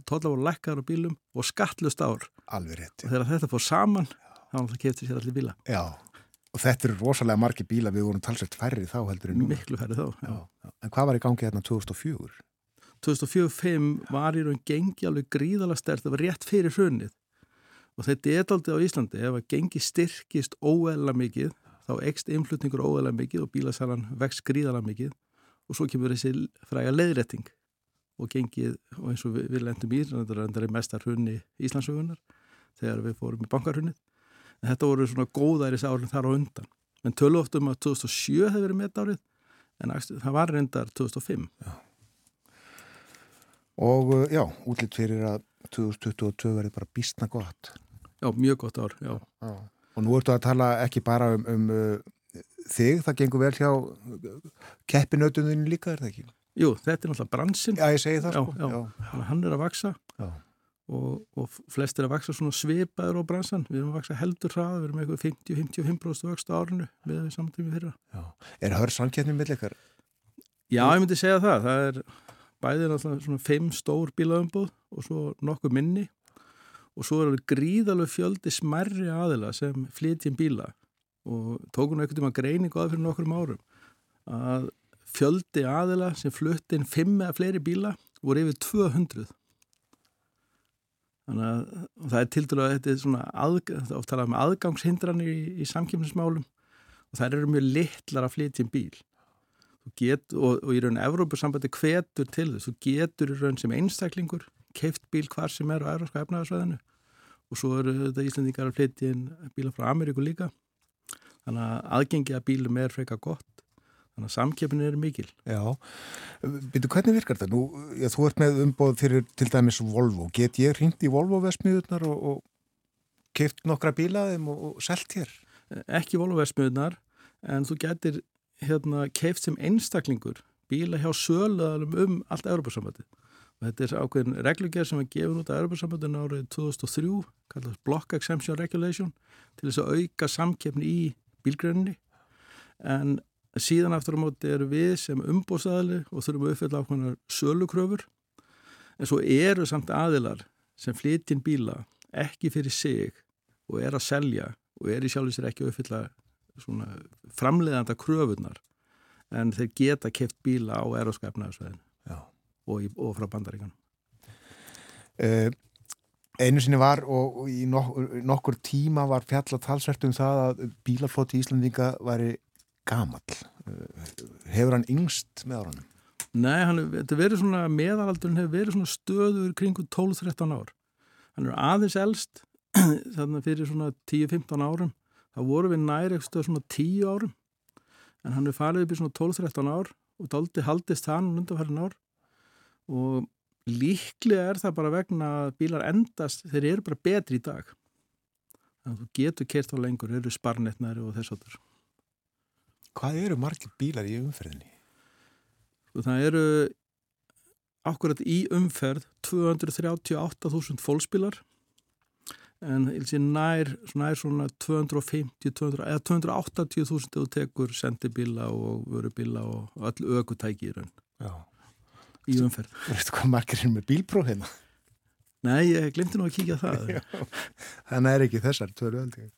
tóla voru lækkar á bílum og skattlust ár. Alveg rétt. Og þegar þetta fór saman, þá keftir sér allir bíla. Já, og þetta eru rosalega margi bíla, við vorum talsveit færri þá heldur en núna. Miklu færið þá, já. Já, já. En hvað var í gangi hérna 2004? 2004-05 var í raun gengi alveg gríðalega stert, það var rétt fyrir hrunnið og þetta er aldrei á Íslandi ef að gengi styrkist óeðla mikið þá ekst innflutningur óeðla mikið og bílasalan vext gríðalega mikið. Og svo kemur þessi fræga leiðretting og gengið, og eins og við, við lendum í þetta er mestar hrunni Íslandsögunar þegar við fórum í bankarhunnið en þetta voru svona góðæris árin þar á undan. En tölu oft um að 2007 hefur verið metárið en það var reyndar 2005 Og uh, já, útlitt fyrir að 2022 verði bara býstna gott. Já, mjög gott ár, já. Já. Og nú ertu að tala ekki bara um, um uh, þig, það gengur vel hjá keppinautuninu líka, er það ekki? Jú, þetta er náttúrulega bransinn, Já, ég segi það sko. já. hann er að vaksa Já. og, og flest er að vaksa svona svipaður á bransan. Við erum að vaksa heldur hraða, við erum eitthvað 50-55% vöxt á árinu við samtími fyrra. Já. Er hör samkeppni með leikar? Já, ég myndi segja það. Það er bæðið náttúrulega svona fimm stór bílaðumbúð og svo nokkuð minni. Og svo er alveg gríðalög fjöldi smerri aðila sem flytjum bíla. Og tókum einhvern tíma greiningu að fyrir nokkrum árum að fjöldi aðila sem flutt inn fimm eða fleiri bíla voru yfir 200 þannig að það er til dælu að þetta er svona aðg, það er oft talað um aðgangshindranir í, í samkjöfnismálum og þær eru mjög litlar að flytja um bíl get, og, og í raun Evrópusambandi hvetur til þess, þú getur í raun sem einstaklingur keift bíl hvar sem er á Evrópska efnaðarsvæðinu og svo eru þetta Íslandingar að flytja inn bíla frá Ameríku líka þannig að aðgengi að bílum er freka gott þannig að samkeppnin er mikil Já. Býtu, hvernig virkar þetta? Nú, já, þú ert með umboð fyrir til dæmis Volvo. Get ég hringt í Volvo-vesmiðurnar og, og keift nokkra bílaðum og, og selt hér? ekki volversmiðnar en þú getur hérna keift sem einstaklingur bíla hjá söluðalum um allt Europasambandi og þetta er ákveðin reglugjör sem er gefin út af Europasambandinu árið 2003 kallast Block Exemption Regulation til þess að auka samkeppni í bílgræninni en síðan aftur á móti eru við sem umbóðsæðali og þurfum að uppfylla ákveðinar sölukröfur. En svo eru samt aðilar sem flytjinn bíla ekki fyrir sig og er að selja og er í sjálfur sér ekki að uppfylla framleiðanda kröfunar en þeir geta keft bíla á eroskapnaðarsveðinu Já. og, í- og frá bandaríkanum. Uh, einu sinni var og, og í nok nokkur tíma var fjalla talsvert um það að bílaflóti Íslandinga væri gamall. Uh, hefur hann yngst með áranum? Nei, hann, er- þetta verið svona, meðalaldurinn hefur verið svona stöður kringu 12-13 ár. Hann er aðeins elst, þannig fyrir svona 10-15 árum. Það voru við næri eitthvað svona 10 árum, en hann er farið upp í svona 12-13 ár og daldi haldist hann undanfærin ár og líklega er það bara vegna að bílar endast, þeir eru bara betri í dag. Þannig að þú getur kert á lengur, eru sparnetnari og þess áttur. Hvað eru margir bílar í umferðinni? Og það eru akkurat í umferð 238.000 fólkspilar en nær, nær svona 250 200, eða 280.000 ef þú tekur sendibíla og vörubíla og öll ökutæki í raun. Já. í umferð. Þú veist hvað margir er með bílpróf hérna? Nei, ég glemti nú að kíkja það. Þannig er ekki þessar tvöru aldrei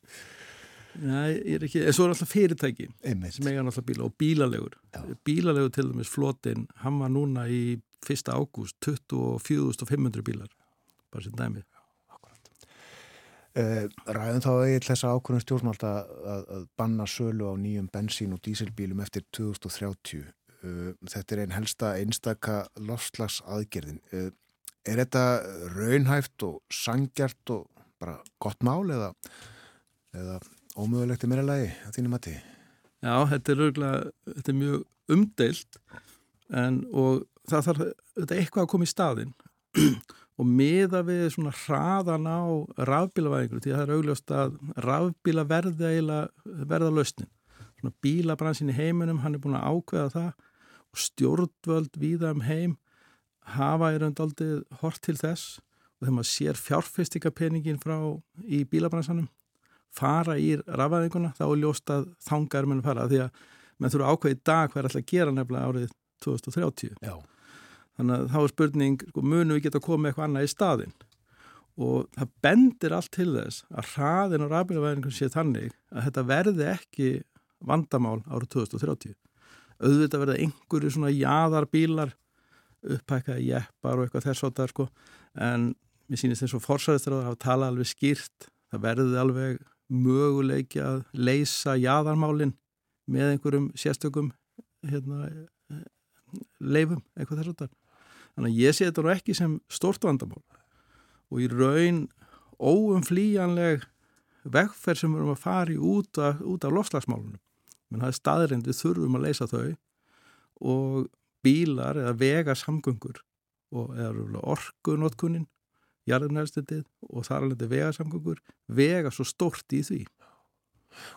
Nei, ég er ekki, en svo er alltaf fyrirtæki Einmitt. sem eiga alltaf bíla og bílalegur. Já. bílalegur til dæmis flotin hann var núna í 1. ágúst 24.500 bílar bara sem dæmi. Uh, ræðum þá eiginlega þessa ákvörðum stjórnvalda að, að banna sölu á nýjum bensín- og dísilbílum eftir 2030. Uh, þetta er einn helsta einstaka lofslags aðgerðin. Uh, er þetta raunhæft og sangjart og bara gott mál eða, eða ómögulegt í meira lagi að þínu mati? Já, þetta er, örgulega, þetta er mjög umdeilt en, og það þarf eitthvað að koma í staðin og miða við svona hraðan á rafbílavæðingur því að það er augljóst að rafbíla eiginlega verða lausnin. Svona bílabransin í heiminum, hann er búin að ákveða það og stjórnvöld víða um heim hafa í raund aldrei hort til þess og þegar maður sér fjárfestingapeningin frá í bílabransanum fara í rafæðinguna þá er ljóst að þangar munum fara því að menn þurfa ákveði dag hvað er alltaf gera nefnilega árið 2030 Já. Þannig að þá er spurning sko, munum við geta komið eitthvað annað í staðin og það bendir allt til þess að hraðin og rafbílavæðingum sé þannig að þetta verði ekki vandamál árið 2030 auðvitað verða einhverju svona jaðarbílar upphækkaði jeppar og eitthvað þess áttar sko. En mér sýnist eins og forsæðistur að hafa talað alveg skýrt það verði alveg möguleiki að leysa jaðarmálin með einhverjum sérstökum hérna, leifum, eitthvað þess áttar þannig að ég sé þetta nú ekki sem stort vandamál. Og í raun óumflýjanleg vegferð sem við erum að fara í út út af lofslagsmálunum menn það er staðrind við þurfum að leysa þau. Og bílar eða vegarsamgöngur og eða orkunotkunnin jarðunælstendið og þar alveg vegarsamgöngur vega svo stort í því.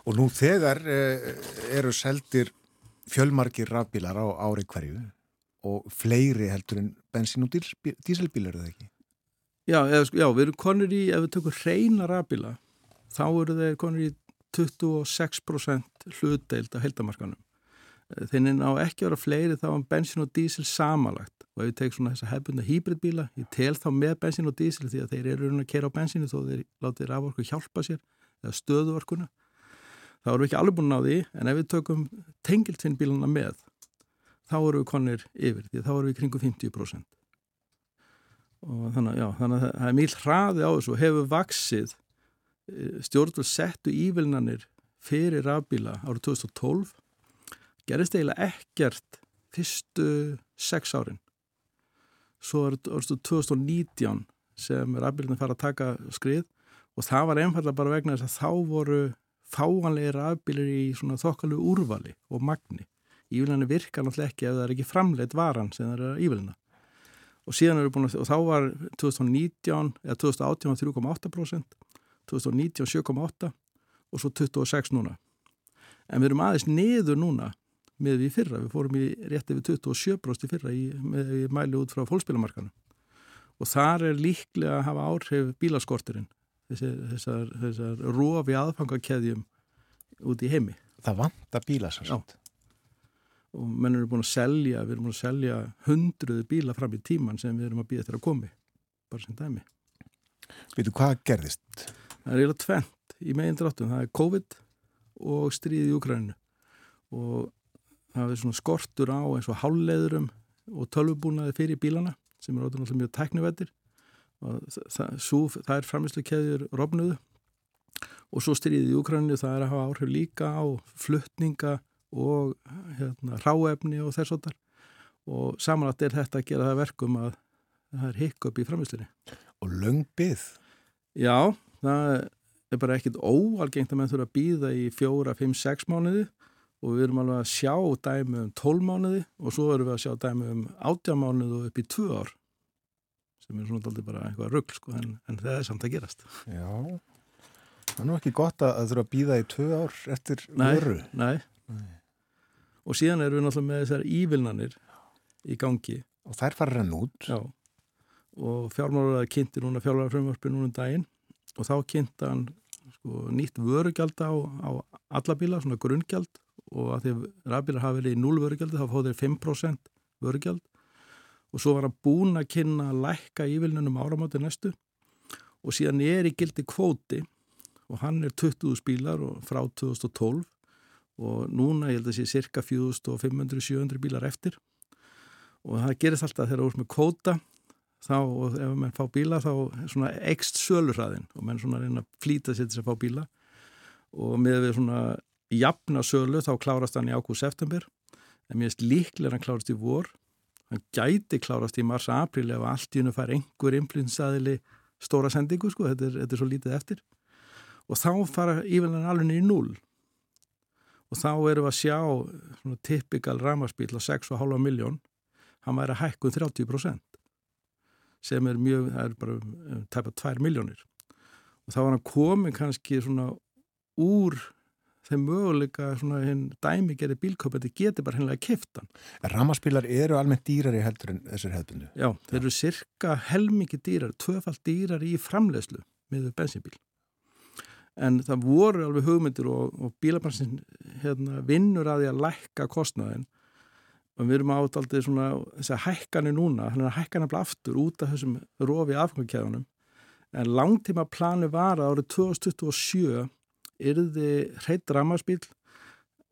Og nú þegar eh, eru seldir fjölmargir rafbílar á ári hverju og fleiri heldur en bensín og dísilbílar er það ekki? Já, eða, sko, já, við erum konur í, ef við tökum reyna rafbíla, þá eru þeir konur í 26% hlutdeild af heldamarkanum. Þeir ná ekki að vera fleiri þá en bensin og dísil samalagt og ef við tegum svona þessa hefbunda hýbridbíla, ég tel þá með bensin og dísil því að þeir eru að kera á bensinu þó þeir látið raforku hjálpa sér eða stöðuorkuna. Erum við ekki alveg búin á því en ef við tökum tengiltvinnbíluna með þá eru við konir yfir því þá eru við kringum 50% og þannig, já, þannig að það er mjög hraði á þessu og hefur vaksið stjórnvöld settu ívilnanir fyrir rafbíla árið 2012 gerist eiginlega ekkert fyrstu sex árin. Svo er þetta 2019 sem rafbílunum fara að taka skrið og það var einfallega bara vegna þess að þá voru fáanlega rafbílir í svona þokkalu úrvali og magni ívilnanir virkar náttúrulega ekki ef það er ekki framleitt varan sem það er að ívilna. Og síðan eru búin að, og þá var 2019 eða 2018 3,8% 2019 7,8 og svo 26 núna. En við erum aðeins niður núna með við fyrra, við fórum í rétti við 27% í fyrra í, með í mæli út frá fólkspilamarkanu og þar er líklega að hafa áhrif bílaskorturinn þessar, þessar, þessar rofi aðfangakeðjum út í heimi. Það vantar bíla sem Já. Og menn eru búin að selja, við erum búin að selja hundruðu bíla fram í tíman sem við erum að býða til að komi, bara sem dæmi. Veitu hvað gerðist? Það er eiginlega tvent í megin dráttum, það er COVID og stríðið í Ukraínu og það er svona skortur á eins og hálfleðurum og tölvubúnaði fyrir bílana sem er ótrúlega mjög tæknivettir og það, svo, það er framislu keðjur rofnuðu og svo stríðið í Ukraínu það er að hafa áhrif líka á fluttninga og hérna, ráefni og þess að og samanlagt er þetta að gera það að verkum að það er hikk upp í framislinni. Og löng byð. Já, það er bara ekkit óalgengt að menn þurfa að býða í fjóra, fimm, sex mánuði og við erum alveg að sjá dæmi um tól mánuði og svo erum við að sjá dæmi um átjá mánuði og upp í tvö ár sem er svona aldrei bara eitthvað rugg sko, en, en það er samt að gerast. Já. Það er nú ekki gott að, að þurfa að býða í tvö ár eftir Nei, vöru. nei. Og síðan erum við náttúrulega með þessar ívilnanir í gangi. Og þær fara rann út. Já, og fjármálaræði kynnti núna fjármálarfrumvarpi núna um daginn. Og þá kynnti hann sko, nýtt vörugjald á, á alla bíla, svona grunngjald og að því rafbílar hafi verið í 0 vörugjaldi þá fóð þeir 5% vörugjald. Og svo var hann búin að kynna að lækka ívilnunum áramáti næstu. Og síðan er í gildi kvóti. Og hann er 20.000 bílar frá 2012 og núna ég held að sé cirka 4.500-700 bílar eftir. Og það gerist alltaf þegar ert með kvóta þá og ef mann fá bíla þá svona ekst sölurraðin og mann svona reyna að flýta sér til að fá bíla. Og með við svona jafna sölu þá klárast hann í ágúst-september en mér finnst líklega hann klárast í vor. Hann gæti klárast í mars-april ef allt í hennu fær einhver influensaðili stóra sendingu sko, þetta er, þetta er svo lítið eftir. Og þá fara íveldan alveg í núl og þá erum við að sjá svona typikal ramarspíl á 6,5 miljón hann væri að hækkun 30% sem er mjög, það er bara um, tæpa 2 miljónir og þá var hann komin kannski svona úr þeim möguleika svona hinn dæmi gerir bílköpandi getur bara hennilega kiftan. Ramaspílar eru almennt dýrari heldur en þessir hefðbundu? Já, þeir eru cirka helmingi dýrar, tvöfald dýrar í framlegslu með bensinbíl. En það voru alveg hugmyndir og, og bílabansin hérna, vinnur að því að lækka kostnaðin og við erum átt aldrei svona þess að hækkanu núna, hann er að hækkana aftur út af þessum rofi afgangkæðunum en langtíma plani var að árið 2027 yrði hreitt rammarspíl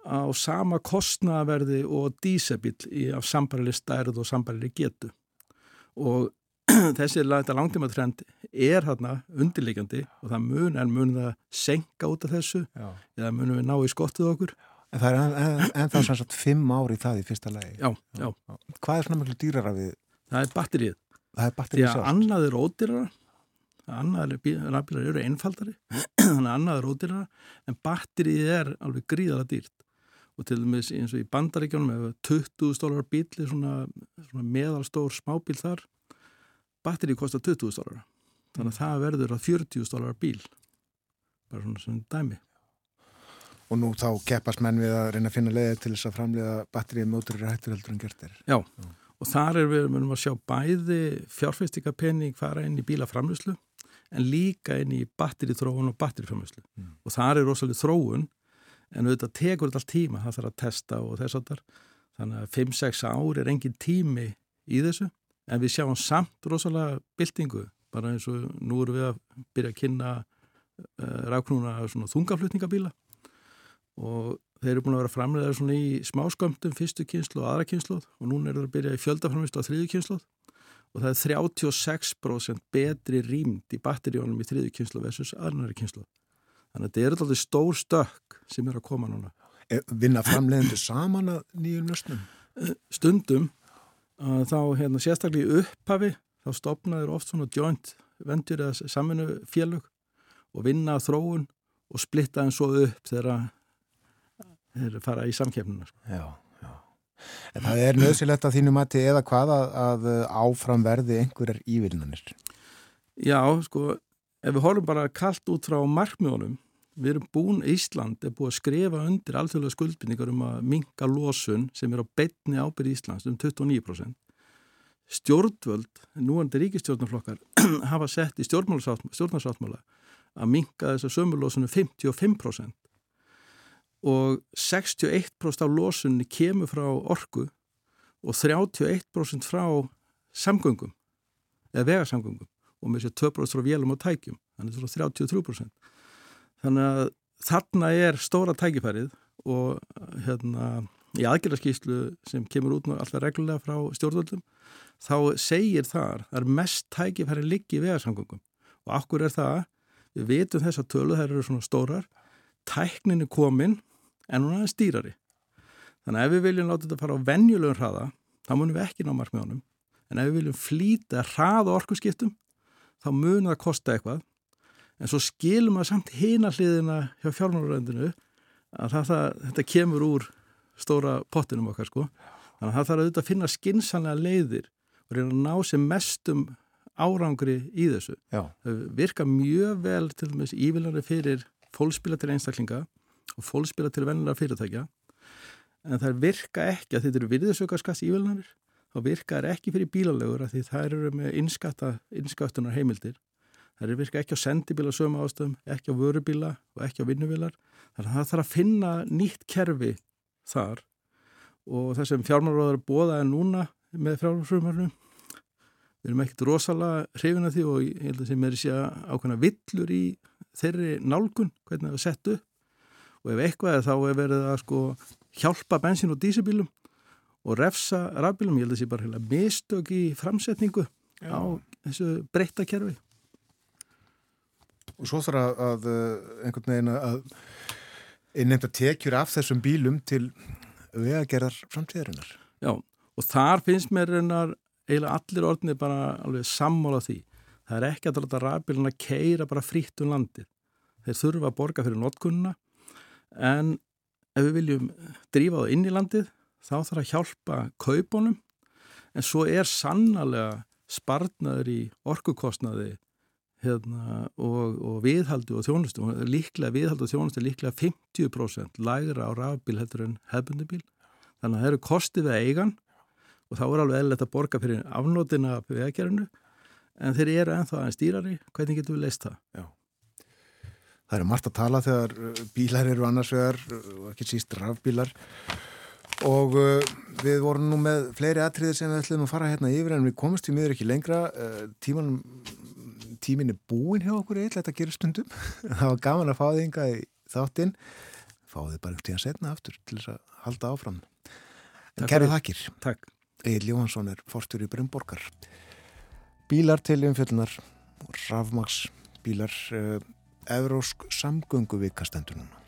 á sama kostnaverði og dísabíl af sambarili stærð og sambarili getu. Og þessi langtíma trend er hérna undirleikandi og það mun en mun það senka út af þessu Já. eða munum við ná í skottið okkur En það er en, en svona fimm ári í það í fyrsta lagi. Já, já. Hvað er svona miklu dýrara við? Það er batterið. Það er batterið sjálf. Því að annað er ódýrara, annað er eru einfaldari, þannig að annað er ódýrara, en batterið er alveg gríðara dýrt. Og til dæmis eins og í bandaríkjónum ef 20 stólar bíli, svona, svona meðalstór smábíl þar, batterið kostar 20 stólar. Þannig að það verður að 40 stólar bíl. Bara svona svona dæmi og nú þá keppast menn við að reyna að finna leiðir til þess að framlega batterið móturir hættur heldur en gert er. Já, Já. og þar er við að sjá bæði fjárfæstingapenning fara inn í bílaframlöslu en líka inn í batterithróun og batteriframlöslu mm. og þar er rosalega þróun en auðvitað tekur þetta allt tíma, það þarf að testa og þess að þar, þannig að 5-6 ár er engin tími í þessu en við sjáum samt rosalega byltingu, bara eins og nú erum við að byrja að kynna uh, eh, ráknúna þungaflutningabíla. Og þeir eru búin að vera framlegaður svona í smáskömmtum fyrstu kynslu og aðra kynslu og núna er það að byrja í fjöldaframvistu á þriðu kynslu og það er 36% betri rýmd í batteríunum í þriðu kynslu versus aðrunari kynslu þannig að þetta er alltaf stór stökk sem er að koma núna. Vinna framlegendu saman að nýjum nöstnum? Eh, stundum þá hérna sérstaklega í upphafi þá stopnaður oft svona joint vendur eða saminu félög og vinna þróun og splitta en svo upp þegar þeir fara í samkefnuna sko. Já, já. En það er nöðsilegt að þínu mati eða hvað að, að áfram verði einhverjar ívilnanir? Já, sko, ef við horfum bara kallt út frá markmjónum, við erum búin, Ísland er búin að skrifa undir alþjóðlega skuldbynningar um að minga losun sem er á betni ábyrði Íslands um 29%. Stjórnvöld, núandi ríkistjórnarflokkar, hafa sett í stjórnarsáttmála að minga þess að sömurlósunum 55% og 61% af losunni kemur frá orku og 31% frá samgöngum eða vegarsamgöngum og með sér 2% frá vélum og tækjum. Þannig að það er 33% þannig að þarna er stóra tækifærið og hérna í aðgjörðarskíslu sem kemur út alltaf reglulega frá stjórnvöldum þá segir þar að mest tækifæri liggi í vegarsamgöngum og akkur er það, við veitum þess að tölu þær eru svona stórar tæknin er komin en hún er aðeins dýrari. Þannig að ef við viljum láta þetta fara á venjulegum hraða, þá munum við ekki ná markmiðunum. En ef við viljum flýta hraða orkusskiptum, þá munum það kosta eitthvað. En svo skilum við samt hýna hliðina hjá fjármáluröndinu að það, það, þetta kemur úr stóra pottinum okkar sko. Þannig að það þarf auðvitað að finna skinsanlega leiðir og reyna að ná sem mestum árangri í þessu. Já. Það virka mjög vel til dæmis ívillanir fyrir fólkspila til einstaklinga og fólkspila til vennilega fyrirtækja en það virka ekki að þetta eru virðisaukarskast ívelnarnir þá virkar ekki fyrir bílalegur að því þær eru með innskattunar heimildir. Það er virka ekki á sendibíla sögum ástöðum, ekki á vörubíla og ekki á vinnuvílar. Þannig að það þarf að finna nýtt kerfi þar og það sem fjármálaróður bóða er núna með fjármálaróðurmarnum við erum ekkert rosalega hrifin að því og ég held að sem er sér ákveðna villur í þeirri nálgun hvernig það er sett upp og ef eitthvað er þá er verið að sko hjálpa bensin og dísibílum og refsa rafbílum, ég held að það sé bara mistök í framsetningu Já. á þessu breytta kerfi Og svo þarf að einhvern veginn að innneimta tekjur af þessum bílum til vegagerðar framtíðarinnar Já, og þar finnst mér einar eiginlega allir orðinni bara alveg sammála því. Það er ekki að láta rafbílun að keira bara frítt um landið. Þeir þurfa að borga fyrir notkunna en ef við viljum drífa það inn í landið þá þarf að hjálpa kaupunum en svo er sannlega spartnaður í orkukostnaði hérna, og, og viðhaldu og þjónustu. Líklega viðhaldu og þjónustu líklega 50% lægra á rafbíl heldur en hefbundibíl. Þannig að það eru kostið við eigan og þá er alveg eðlert að borga fyrir afnótina af veðgerinu en þeir eru ennþá aðeins dýrari, hvernig getum við leist það? Já. Það eru margt að tala þegar uh, bílar eru annars vegar uh, og ekki síst rafbílar og uh, við vorum nú með fleiri atriðir sem við ætlum að fara hérna yfir en við komumst í miður ekki lengra uh, tíman, tímin er búin hjá okkur eitthvað þetta gerir stundum. Það var gaman að fá þig ynga í þáttinn. Fáðu þið bara einhvern tíðan setna aftur til þess að halda áfram. En kæra þakkir. Egil Jóhansson er forstur í Brynborgar. Bílar til umfjöldunar Rafmags bílar Evrósk samgöngu vikastendur núna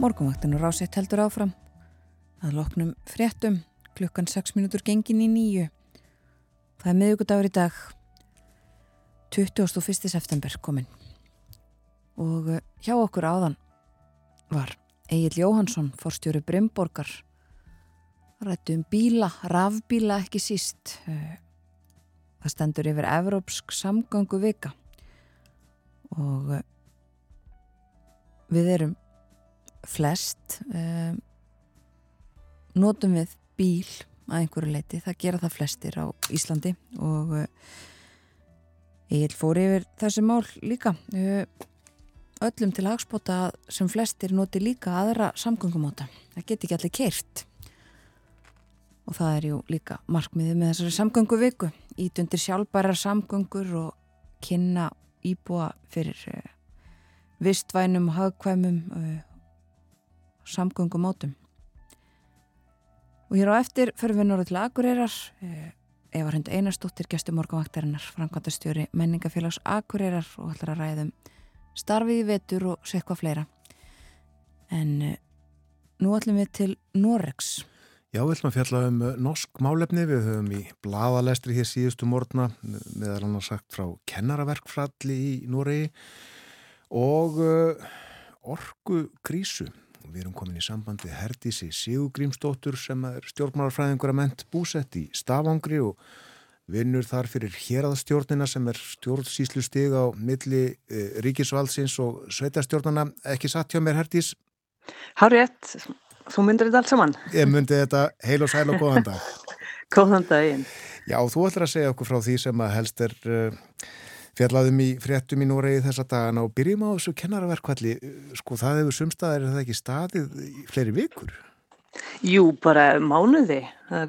Morgonvaktinu rásitt heldur áfram. Það loknum fréttum klukkan 6 minútur gengin í nýju. Það er miðugudagur í dag 21. september komin. Og eh, hjá okkur áðan var Egil Jóhansson, forstjóri Brymborgar. Rættu um bíla, rafbíla ekki síst. Eh, það stendur yfir Evrópsk samgangu vika. Og eh, við erum flest um, notum við bíl að einhverju leiti, það gera það flestir á Íslandi og uh, ég fór yfir þessi mál líka. Uh, öllum til hagspota sem flestir noti líka aðra samgöngumóta. Það get ekki allir keirt og það er jú líka markmiðið með þessari samgöngu viku ítundir sjálfbærar samgöngur og kynna íbúa fyrir uh, vistvænum, hagkvæmum samgöngumótum. Og hér á eftir förum við norður til Akureyrar, eh, Eva Hund Einarstóttir, gestur morgunvaktarinnar, framkvæmtastjóri menningafélags Akureyrar og ætlar að ræðum starfið í vetur og sekva fleira. En eh, nú ætlum við til Noregs. Já, við ætlum að fjalla um eh, norsk málefni, við höfum í bladalestri hér síðustu morgna, meðal hann sagt frá kennaraverkfralli í Noregi og orgu krísu Við erum komin í samband við Herdísi Sigugrímsdóttur sem er stjórnmálarfræðingur að ment búsett í Stafangri og vinnur þar fyrir hérðastjórnina sem er stjórnsýslu stig á milli e, ríkisvaldsins og sveitastjórnana. Ekki satt hjá mér Herdís? Hárétt þú myndir þetta allt saman. Ég myndi þetta heil og sæl og góðan dag. góðan daginn. Já, þú ætlar að segja okkur frá því sem að helst er uh, fjallaðum í fréttum í Núregi þessa dagana og byrjum á þessu kennaraverkvalli. Sko, það hefur sumstaðar, er það ekki staðið í fleiri vikur? Jú, bara mánuði.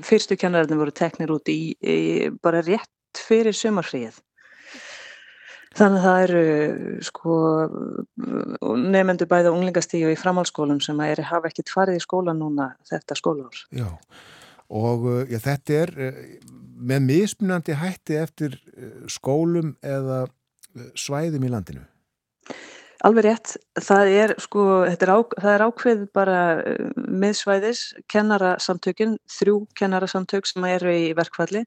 Fyrstu kennararnir voru teknir út í, í bara rétt fyrir sömarfríið. Þannig að það eru sko nefnendur bæða unglingastíu í framhalskólum sem er, hafa ekkert farið í skóla núna þetta skólaár. Já, og já, þetta er eh, með mismunandi hætti eftir eh, skólum eða eh, svæðum í landinu? Alveg rétt, það er sko, er á, það er ákveð bara miðsvæðis, kennarasamtökin, þrjú kennarasamtök sem eru í verkfalli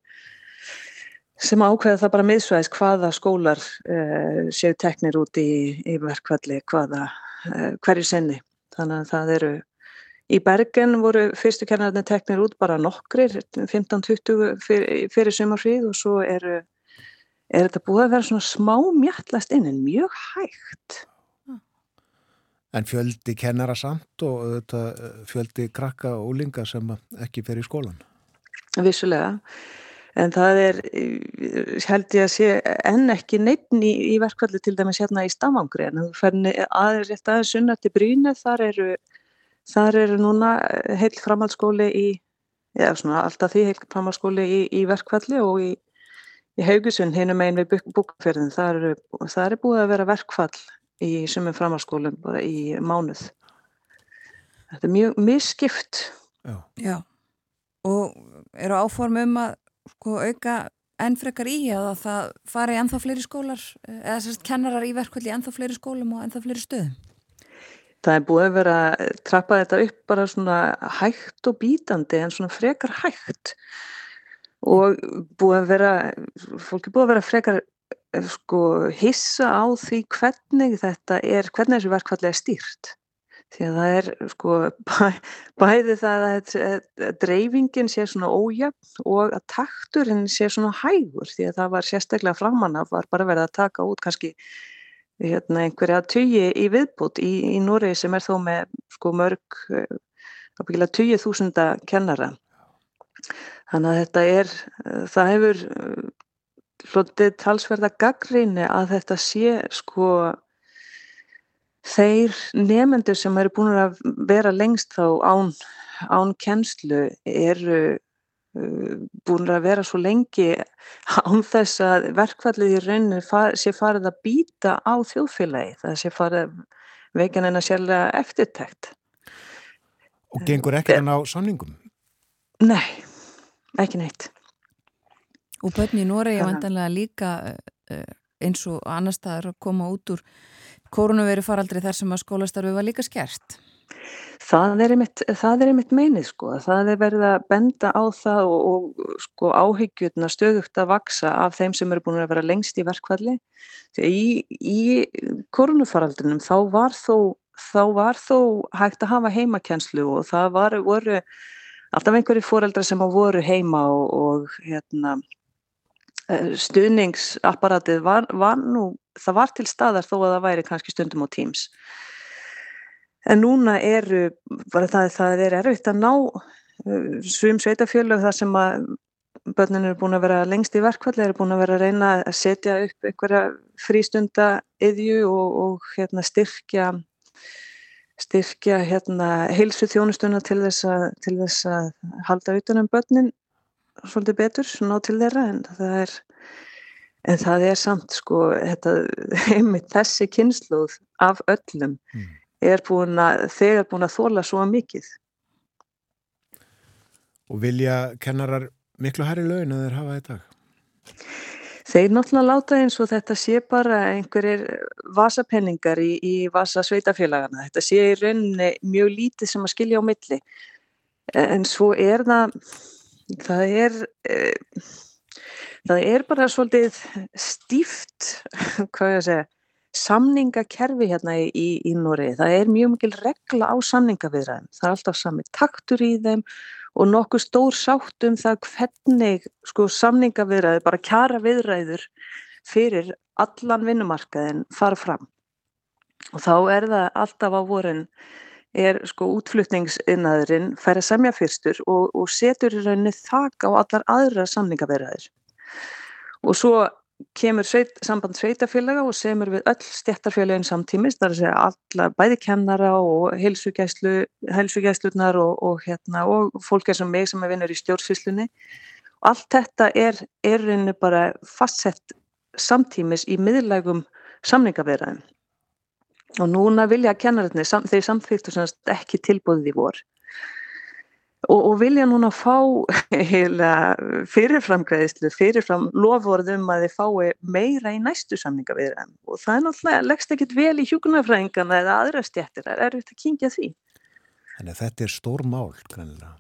sem ákveða það bara miðsvæðis hvaða skólar uh, séu teknir út í, í verkvalli hvaða, uh, hverju senni. Þannig að það eru, í Bergen voru fyrstu kennarinn teknir út bara nokkrir, 15-20 fyrir, fyrir sumarfríð og svo eru, er þetta búið að vera svona smá mjallast inn en mjög hægt. En fjöldi kennara samt og eh, fjöldi krakka og úlinga sem ekki fer í skólan? Vissulega. En það er, held ég að sé, enn ekki neittn í, í verkvalli til dæmis hérna í Stamangri en þú færni aðeins aðeins sunna til Brínu, þar eru, þar eru núna heil framhaldsskóli í, já svona alltaf því heil framhaldsskóli í, í verkvalli og í, í Haugesund, hinn um einn við búkferðin, þar þar er búið að vera verkvall í sumum framhaldsskólum bara í mánuð. Þetta er mjög misskipt. Já. Já, og eru áform um að sko auka enn frekar í að það fari ennþá fleiri skólar eða sérst kennarar í verkvöldi ennþá fleiri skólum og ennþá fleiri stöðum? Það er búið að vera að trappa þetta upp bara svona hægt og bítandi en svona frekar hægt. Og búið að vera, fólk er búið að vera frekar sko hissa á því hvernig þetta er, hvernig þessu verkvalli er stýrt. Því að það er sko bæ, bæði það að, að dreifingin sé svona ójöfn og að takturinn sé svona hægur. Því að það var sérstaklega framann að var bara verið að taka út kannski hérna, einhverja tugi í viðbútt í, í Núri sem er þó með sko mörg ábyggilega tugi þúsunda kennara. Þannig að þetta er það hefur hlutið talsverða gaggríni að þetta sé sko þeir nefendur sem eru búin að vera lengst þá án, án kennslu eru búin að vera svo lengi án þess að verkvallið í rauninu far, sé farið að býta á þjóðfélagi, það sé farið veikin en að sérlega eftirtækt. Og gengur ekki en á samningum? Nei, ekki neitt. Og börn í Nóri er vantanlega líka uh, eins og annar staðar að koma út úr koronaviru faraldri þar sem að skólastarfi var líka skert? Það er einmitt, það er einmitt meinið sko, það er verið að benda á það og, og sko áhyggjurna stöðugt að vaksa af þeim sem eru búin að vera lengst í verkvalli. Í, í koronafaraldrinum þá var þó, þá var þó hægt að hafa heimakenslu og það var, voru alltaf einhverju fóreldra sem voru heima og, og hérna, eh, stuðningsapparatið var, var nú það var til staðar þó að það væri kannski stundum á Teams. En núna eru, bara það, það er erfitt að ná uh, svum sveitafjölu þar sem að börnun eru búin að vera lengst í verkvalli, eru búin að vera að reyna að setja upp einhverja frístunda yðju og, og hérna, styrkja, styrkja hérna, heilsu þjónustuna til þess, að, til þess að halda utanum börnin svolítið betur, ná til þeirra en það er En það er samt sko, þetta, einmitt þessi kynsluð af öllum mm. Er búin að, þegar búin að þóla svo mikið. Og vilja kennarar miklu hærri laun að þeir hafa þetta? Þeir náttúrulega láta eins og þetta sé bara einhverjir vasapenningar í, í vasa sveitafélagana. Þetta sé í rauninni mjög lítið sem að skilja á milli. En svo er það, það er... Eh, það er bara svolítið stíft, hvað ég að segja, samningakerfi hérna í, í, Nóri. Það er mjög mikil regla á samningaviðræðum. Það er alltaf sami taktur í þeim og nokkuð stór sátt um það hvernig sko, samningaviðræði, bara kjara viðræður fyrir allan vinnumarkaðin fara fram. Og þá er það alltaf á vorin er sko útflutningsinnaðurinn fær að semja fyrstur og, og setur í rauninni þak á allar aðra samningaverðaðir. Og svo kemur sveit, samband sveitafélaga og semur við öll stjættarfélagin samtímis, það er að segja alla bæði kennara og helsugæslunar og, og, hérna, og fólk er sem mig sem er vinnur í stjórnsvíslunni. Allt þetta er, er bara fastsett samtímis í miðlægum samningaverðaðum og núna vilja kennarinnir, sam, þeir samþýttu ekki tilbúðið í vor og, og vilja núna fá fyrirframgreðislu, fyrirfram lofvorðum að þeir fái meira í næstu samninga við þeim og það er náttúrulega, leggst ekkit vel í hjúkunarfræðingana eða aðra stjættir, það er erfitt að kingja því. Þannig að þetta er stór mál, kannilega.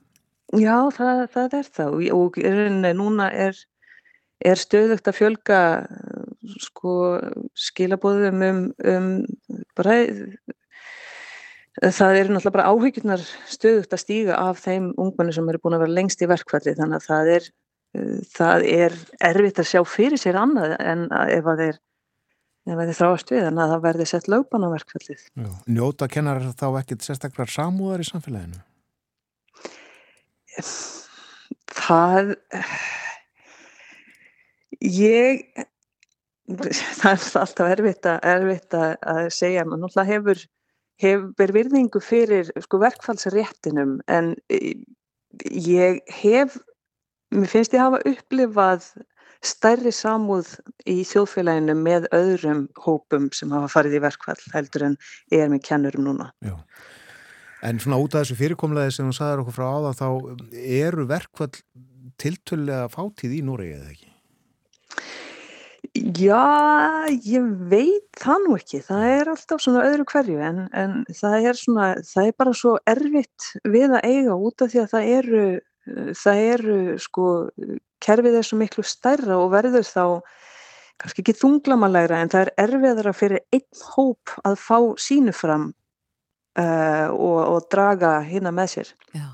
Já, það, það er það og, og núna er, er stöðugt að fjölga sko skilabóðum um, um bara það eru náttúrulega bara áhyggjurnar stöðugt að stíga af þeim ungmenni sem eru búin að vera lengst í verkfalli þannig að það er, það er erfitt að sjá fyrir sér annað en ef að þeir ef þeir þráast við þannig að það verði sett lögban á verkfallið. Já. Njóta kennar þá ekkit sérstaklega samúðar í samfélaginu? Það ég það er alltaf erfitt að, erfitt að segja, maður náttúrulega hefur, hefur virðingu fyrir sko, verkfallsréttinum en e, ég hef, mér finnst ég hafa upplifað stærri samúð í þjóðfélaginu með öðrum hópum sem hafa farið í verkfall heldur en ég er með kennurum núna. Já. En svona út af þessu fyrirkomlega sem þú sagðið okkur frá áða þá eru verkfall tiltölulega fátíð í Núri eða ekki? Já, ég veit það nú ekki. Það er alltaf svona öðru hverju en, en það er svona, það er bara svo erfitt við að eiga út af því að það eru, það eru sko, kerfið er svo miklu stærra og verður þá kannski ekki þunglamalægra en það er erfiðara fyrir einn hóp að fá sínu fram uh, og, og draga hérna með sér. Já.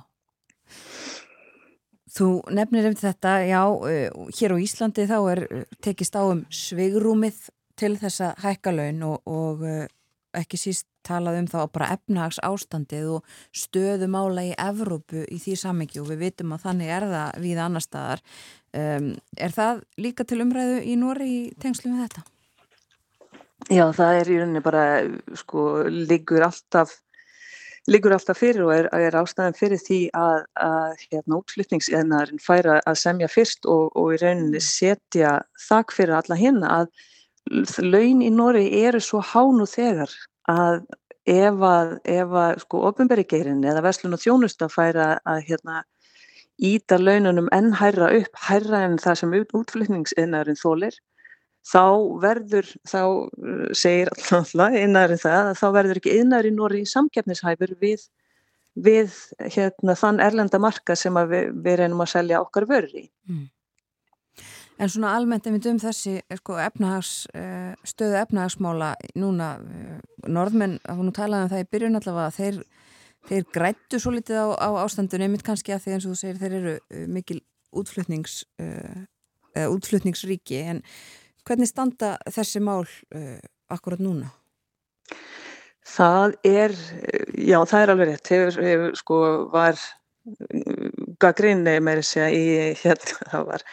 Þú nefnir um þetta, já, uh, hér á Íslandi þá er uh, tekist á um sveigrúmið til þessa hækkalauðin og, og uh, ekki síst talað um þá bara efnahags ástandið og stöðumála í Evrópu í því samengju og við vitum að þannig er það við annar staðar. Um, er það líka til umræðu í Nóri í tengslu með þetta? Já, það er í rauninni bara, sko, liggur alltaf liggur alltaf fyrir og er, er ástæðan fyrir því að, að hérna, útflytningseðnarinn færa að semja fyrst og, og í rauninni mm. setja þakk fyrir alla hinn að laun í Nóri eru svo hánu þegar að ef að, ef að sko ofinberigeirin eða verslun og þjónusta færa að hérna íta laununum enn hærra upp, hærra en það sem útflytningseðnarinn þólir þá verður, þá uh, segir alltaf innarinn það að þá verður ekki innarinn Nóri samkeppnishæfur við, við hérna, þann erlenda marka sem við, við reynum að selja okkar vörri. Mm. En svona almennt við döum þessi sko, efnahags, uh, stöðu efnahagsmála núna, uh, norðmenn, þá nú talaðum um það í byrjun allavega, þeir, þeir grættu svo litið á, á ástandun einmitt kannski að því eins og þú segir þeir eru mikil útflutnings, útflutningsríki en Hvernig standa þessi mál uh, akkurat núna? Það er, já það er alveg rétt, hefur, hefur sko var gaggrinni með þess að í hérna það var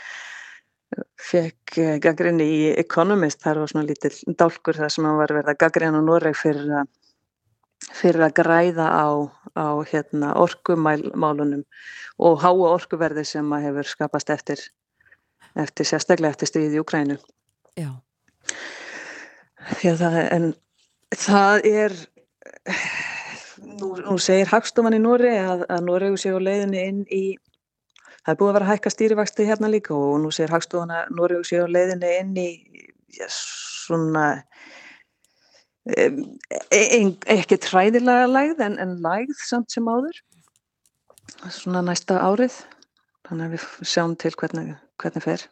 fekk gaggrinni í Economist, það var svona lítill dálkur þar sem hann var verið að gaggrina Noreg fyrir að, fyrir að græða á, á hérna, orkumálunum og háa orkuverði sem að hefur skapast eftir, eftir sérstaklega eftir stríði í Ukrænu. Já. Það, en það er, nú, nú segir Hagstofan í Nóri að, að Nóriðu sé á leiðinni inn í, það er búið að vera að hækka stýrivexti hérna líka og nú segir Hagstofan að Nóriðu sé á leiðinni inn í já, svona, ein, ekki træðilega lægð en, en lægð samt sem áður, svona næsta árið, þannig að við sjáum til hvernig, hvernig fer.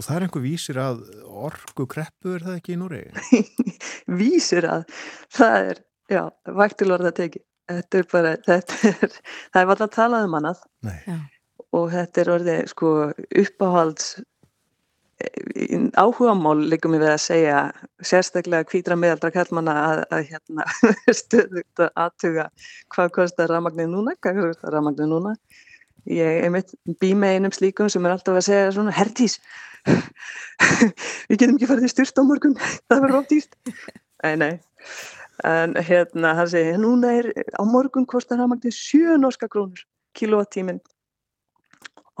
Og það er einhver vísir að orgu kreppu er það ekki í Núri? vísir að, það er, já, vægtilorða teki. Þetta er bara, þetta er, það er alltaf að tala um annað. Nei. Og þetta er orðið, sko, uppáhalds áhugamál líkum við að segja sérstaklega kvítra meðaldra kallmanna að, að hérna stöðugt að aðtuga hvað kostar rafmagnir núna, hvað kostar rafmagnir núna ég er mitt bí með einum slíkum sem er alltaf að segja svona hertís við getum ekki farið í styrt á morgun það verður óttýrt nei, nei. En hérna hann segi núna er á morgun kostar rafmagnir 7 norska krónur kilowattíminn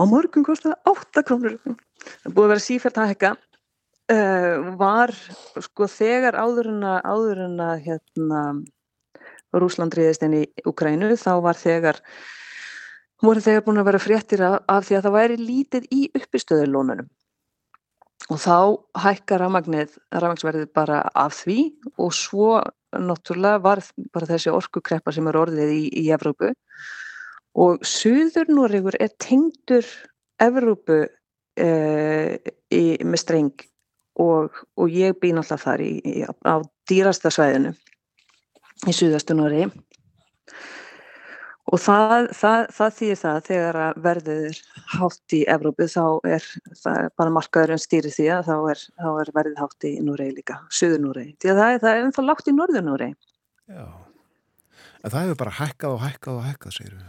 á morgun kostar 8 krónur. Það búið að vera sífært að hekka uh, var sko þegar áður en að áður en að hérna Rúsland riðist inn í Ukrænu þá var þegar voru þegar búin að vera fréttir af, af því að það væri lítið í uppistöðulónunum. Og þá hækkar rafmagnsverðið bara af því og svo náttúrulega var bara þessi orkukreppa sem er orðið í, í Evrópu. Og Suður Noregur er tengdur Evrópu eh, í, með streng og, og ég býn alltaf þar í, á dýrasta svæðinu í Suðastu Noregi og það, það, það þýðir það að þegar verðið er hátt í Evrópu þá er bara markaður en stýri því að þá er, þá er verðið hátt í Núrei líka, Suður Núrei því að það er, það er ennþá lágt í Norður Núrei Já, en það hefur bara hækkað og hækkað og hækkað, segir við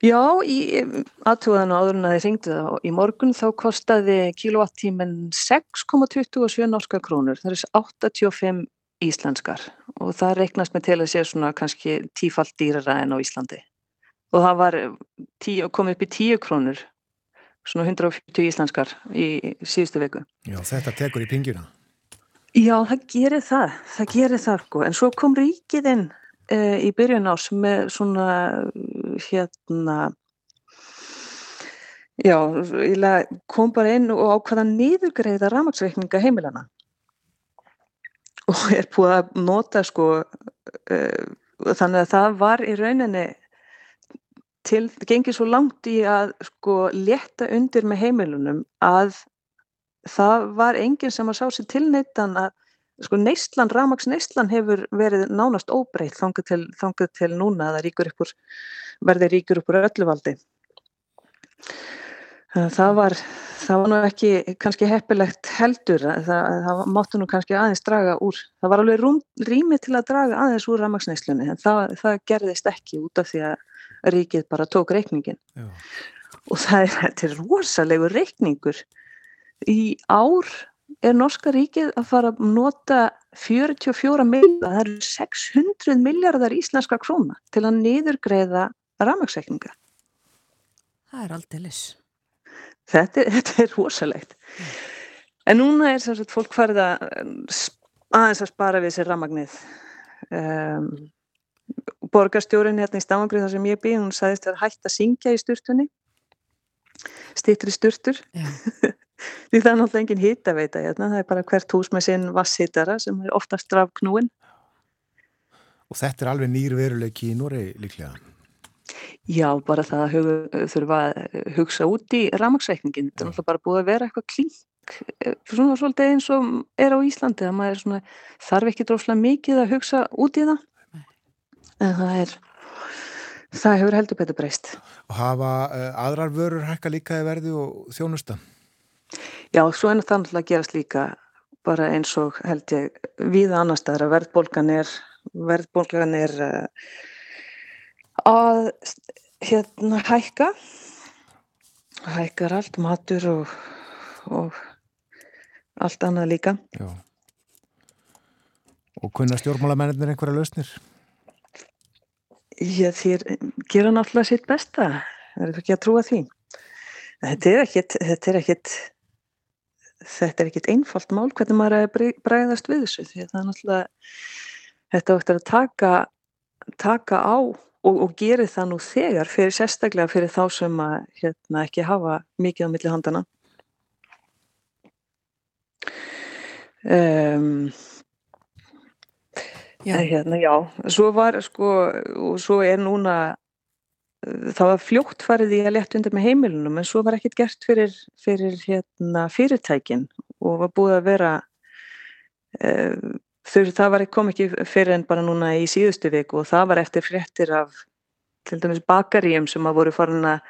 Já, í aðtúðan áður en að þið ringdu það í morgun þá kostaði kilowattíminn 6,27 norska krónur, það er 85 íslenskar og það reiknast með til að sé svona kannski tífalt dýrara en á Íslandi og það var tí, komið upp í 10 krónur svona 150 íslenskar í síðustu viku. Já, þetta tekur í pingina. Já, það gerir það, það gerir það sko, en svo kom ríkið inn uh, í byrjun ás með svona hérna já, kom bara inn og ákvaða niðurgreiða ramagsreikninga heimilana og er búið að nota sko uh, þannig að það var í rauninni til, gengið svo langt í að sko leta undir með heimilunum að það var enginn sem að sá sér tilneittan að sko neistlan, Ramags neistlan hefur verið nánast óbreytt þangað til, þangað til núna að það ríkur ykkur, verði ríkur ykkur ölluvaldi. Það var, það var nú ekki kannski heppilegt heldur, það, það máttu nú kannski aðeins draga úr, það var alveg rúm, rými til að draga aðeins úr ramagsneislunni en það, það gerðist ekki út af því að ríkið bara tók reikningin Já. og það er, þetta er rosalegu reikningur. Í ár er norska ríkið að fara að nota 44 miljardar, það eru 600 miljardar íslenska króna til að niðurgreiða ramagsreikninga. Það er aldrei lis. Þetta, þetta er rosalegt. En núna er að fólk farið að aðeins að spara við sér ramagnið. Um, borgarstjórin hérna í Stafangrið þar sem ég bý, hún sagðist að hætta að syngja í sturtunni. Stýttur í sturtur. Því það er náttúrulega engin hýta veita hérna, það er bara hvert hús með sinn vasshittara sem er oftast drafknúin. Og þetta er alveg nýr veruleiki í Núri líklega? Já, bara það að hug, þurfa að hugsa út í ramagsreikningin. Þetta er náttúrulega bara búið að vera eitthvað klink, eh, svona svolítið eins og er á Íslandi, að maður svona, þarf ekki droslega mikið að hugsa út í það. En það er, það hefur heldur betur breyst. Og hafa uh, aðrar vörur hækka líka í verði og þjónusta? Já, svo er það náttúrulega að gerast líka bara eins og held ég við annar staðar að verðbólgan er, verðbólgan er uh, að hérna hækka, hækkar allt, matur og, og allt annað líka. Já. Og kunna stjórnmálamennir einhverja lausnir? Já, þér gera náttúrulega sitt besta, það er ekki að trúa því. Þetta er ekkit, þetta er ekkit, þetta er ekkit einfalt mál hvernig maður er að bregðast við þessu því að það er náttúrulega, þetta áttur að taka, taka á og, og gera það nú þegar fyrir sérstaklega fyrir þá sem að hérna, ekki hafa mikið á milli handana. Um, já. Hérna, já, svo var sko, og svo er núna það var fljótt farið í að leta undir með heimilunum en svo var ekkert gert fyrir, fyrir hérna, fyrirtækin og var búið að vera uh, þau, það var, kom ekki fyrir en bara núna í síðustu viku og það var eftir fréttir af til dæmis bakaríum sem að voru farin að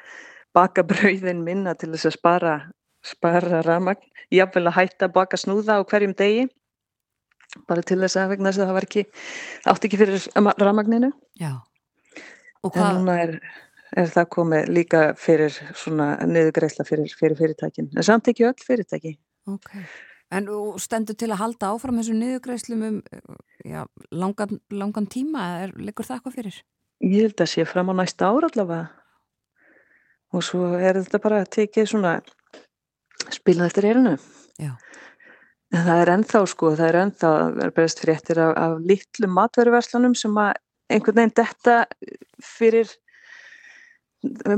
baka brauðin minna til þess að spara spara ramagn, jáfnvel að hætta að baka snúða á hverjum degi. Bara til þess að vegna þess að það var ekki átt ekki fyrir ramagninu Já. Og hvað, núna er, er það komið líka fyrir svona niðurgreisla fyrir, fyrir fyrirtækin. En samt ekki öll fyrirtæki. Ok. En stendur til að halda áfram þessu niðurgreislum um já, langan, langan tíma, er, liggur það eitthvað fyrir? Ég held að sé fram á næsta ár allavega og svo er þetta bara að tekið svona spilað eftir erinu Já. en það er ennþá sko, það er ennþá það er berist fréttir af, af litlum matveruverslunum sem að einhvern veginn detta fyrir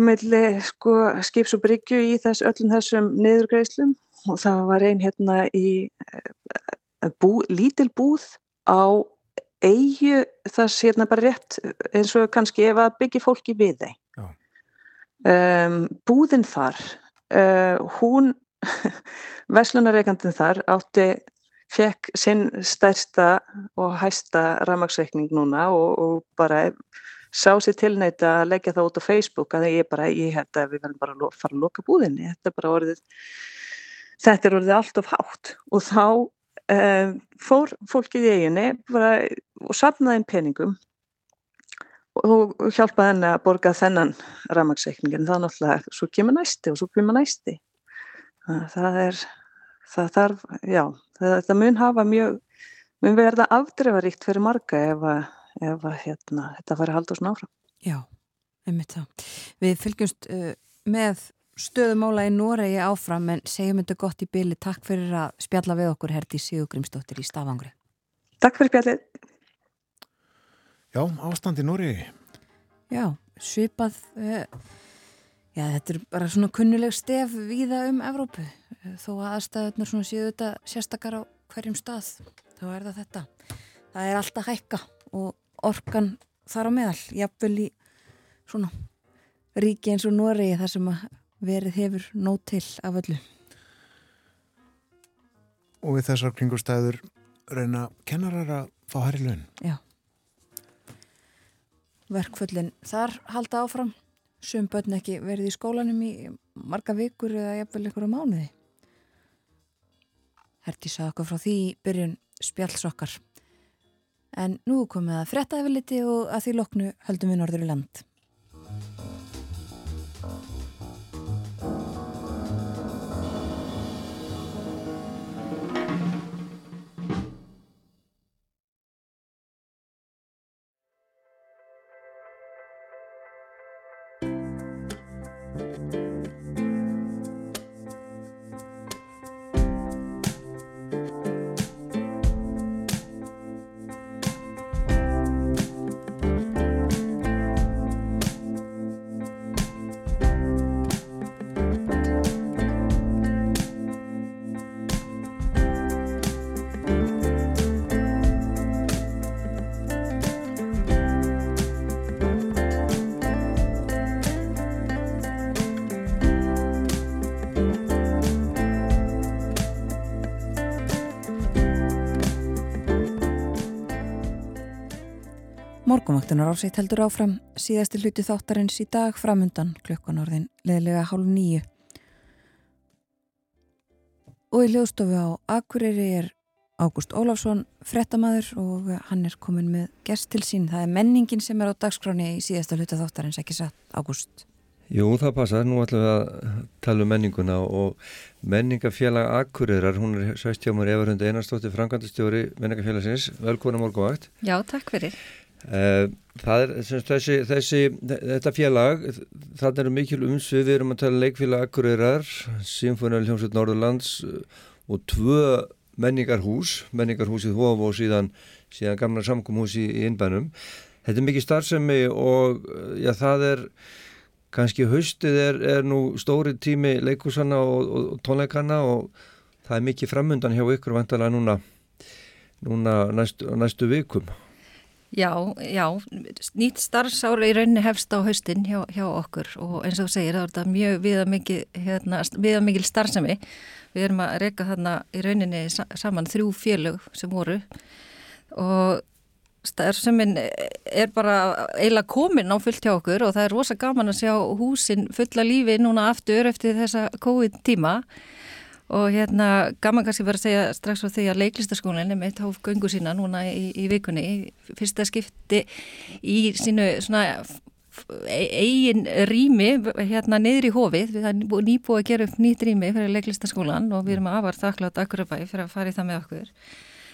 meðli sko skips og bryggju í þess öllum þessum niðurgreislum og það var ein hérna í eh, bú, lítil búð á eigu þess hérna bara rétt eins og kannski ef að byggja fólki við þeim. Um, búðin þar, uh, hún, veslunareikandin þar átti, fekk sinn stærsta og hæsta ramagsreikning núna og, og bara sá sér tilneita að leggja það út á Facebook að ég bara, ég held að við verðum bara að fara að loka búðinni, þetta er bara orðið, þetta er orðið allt of hátt. Og þá um, fór fólkið í eiginni bara, og safnaði inn peningum og hjálpaði henni að borga þennan rafmagnsreikningin það er náttúrulega, svo kemur næsti og svo kemur næsti. Það er það þarf, já það mun hafa mjög mun verða afdreifaríkt fyrir marga ef að, ef að hérna, þetta fari að halda svona áfram. Já, einmitt það. Við fylgjumst uh, með stöðumála í Noregi áfram en segjum þetta gott í byli. Takk fyrir að spjalla við okkur herdi Sigur Grímsdóttir í Stafangri. Takk fyrir spjallið Já, ástand í Nóri. Já, svipað, uh, já þetta er bara svona kunnuleg stef víða um Evrópu. Þó að aðstæðunar svona séu þetta sérstakar á hverjum stað, þá er það þetta. Það er alltaf hækka og orkan þar á meðal, jafnvel í svona ríki eins og Noregi þar sem að verið hefur nót til af öllu. Og við þessar kringustæður reyna kennarar að fá hærri laun. Já. Verkföllin þar halda áfram. Sum börn ekki verið í skólanum í marga vikur eða jafnvel einhverja mánuði. Herti sagði okkur frá því byrjun spjallsokkar. En nú komið að frétta yfirliti og að því loknu höldum við norður í land. Morgumvaktunar áseitt heldur áfram síðasti hluti þáttarins í dag framundan klukkan orðin leðilega hálf nýju. Og í hljóðstofu á Akureyri er Ágúst Ólafsson frettamæður og hann er komin með gest til sín. Það er menningin sem er á dagskráni í síðasta hluti þáttarins, ekki satt, Ágúst? Jú, það passar. Nú ætlum við að tala um menninguna og menningafélag Akureyrar, hún er sæst hjá mér Everhund Einarstóttir, frangandastjóri menningafélagsins. Velkona morguvakt. Já, takk fyrir. Eh, er þessi, þessi, þetta félag, það eru mikil umsvið, við erum að tala um leikfélag Akureyrar, Sinfonal Hljómsveit Norðurlands eh, og tvö menningarhús, menningarhúsið Hóf og síðan, síðan gamla samkumhús í, innbænum. Þetta er mikið starfsemi og já, það er kannski haustið er, er nú stóri tími leikúsanna og, og, og tónleikana og það er mikið framundan hjá ykkur vantalega núna, núna næstu, næstu vikum. Já, já, nýtt starfsára í rauninni hefst á haustin hjá, hjá okkur og eins og þú segir það er þetta mjög viðamikil hérna, viðamikil starfsemi. Við erum að reyka þarna í rauninni sa saman þrjú félög sem voru og starfseminn er bara eiginlega komin á fullt hjá okkur og það er rosa gaman að sjá húsin fulla lífi núna aftur eftir þessa COVID tíma og hérna gaman kannski bara að segja strax á því að leiklistaskólinn er meitt hóf göngu sína núna í, í vikunni fyrsta skipti í sínu svona e, eigin rými hérna niður í hófið við erum nýbúið að gera upp nýtt rými fyrir leiklistaskólan og við erum aðvar þakklátt akkurabæ fyrir að fara í það með okkur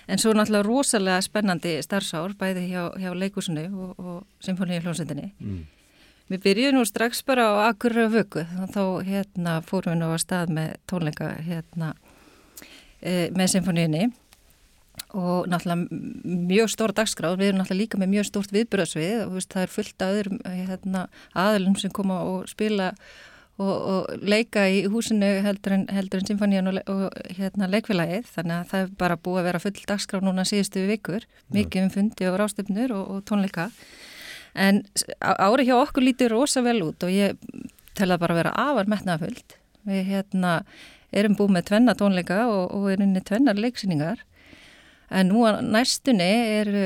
En svo náttúrulega rosalega spennandi starfsár bæði hjá, hjá leikursinu og, og symfóníu hljómsveitinni. Mm. Við byrjuðum nú strax bara á akkurra vöku þá hérna, fórum við nú að stað með tónleika hérna, e, með symfóníunni og náttúrulega mjög stóra dagskráð. Við erum náttúrulega líka með mjög stórt viðbyrðasvið og veist, það er fullt af öðrum hérna, aðlum sem koma og spila og, og leika í húsinu heldur en, heldur en symfónían og, og hérna, leikfélagið. Þannig að það er bara búið að vera full dagskraf núna síðustu vikur, mikið um fundi og rástöfnur og, og tónleika en ári hjá okkur lítur rosa vel út og ég tel að bara vera afar metnafullt við hérna erum búið með tvenna tónleika og erum inn í tvennar leiksýningar. En nú að næstunni eru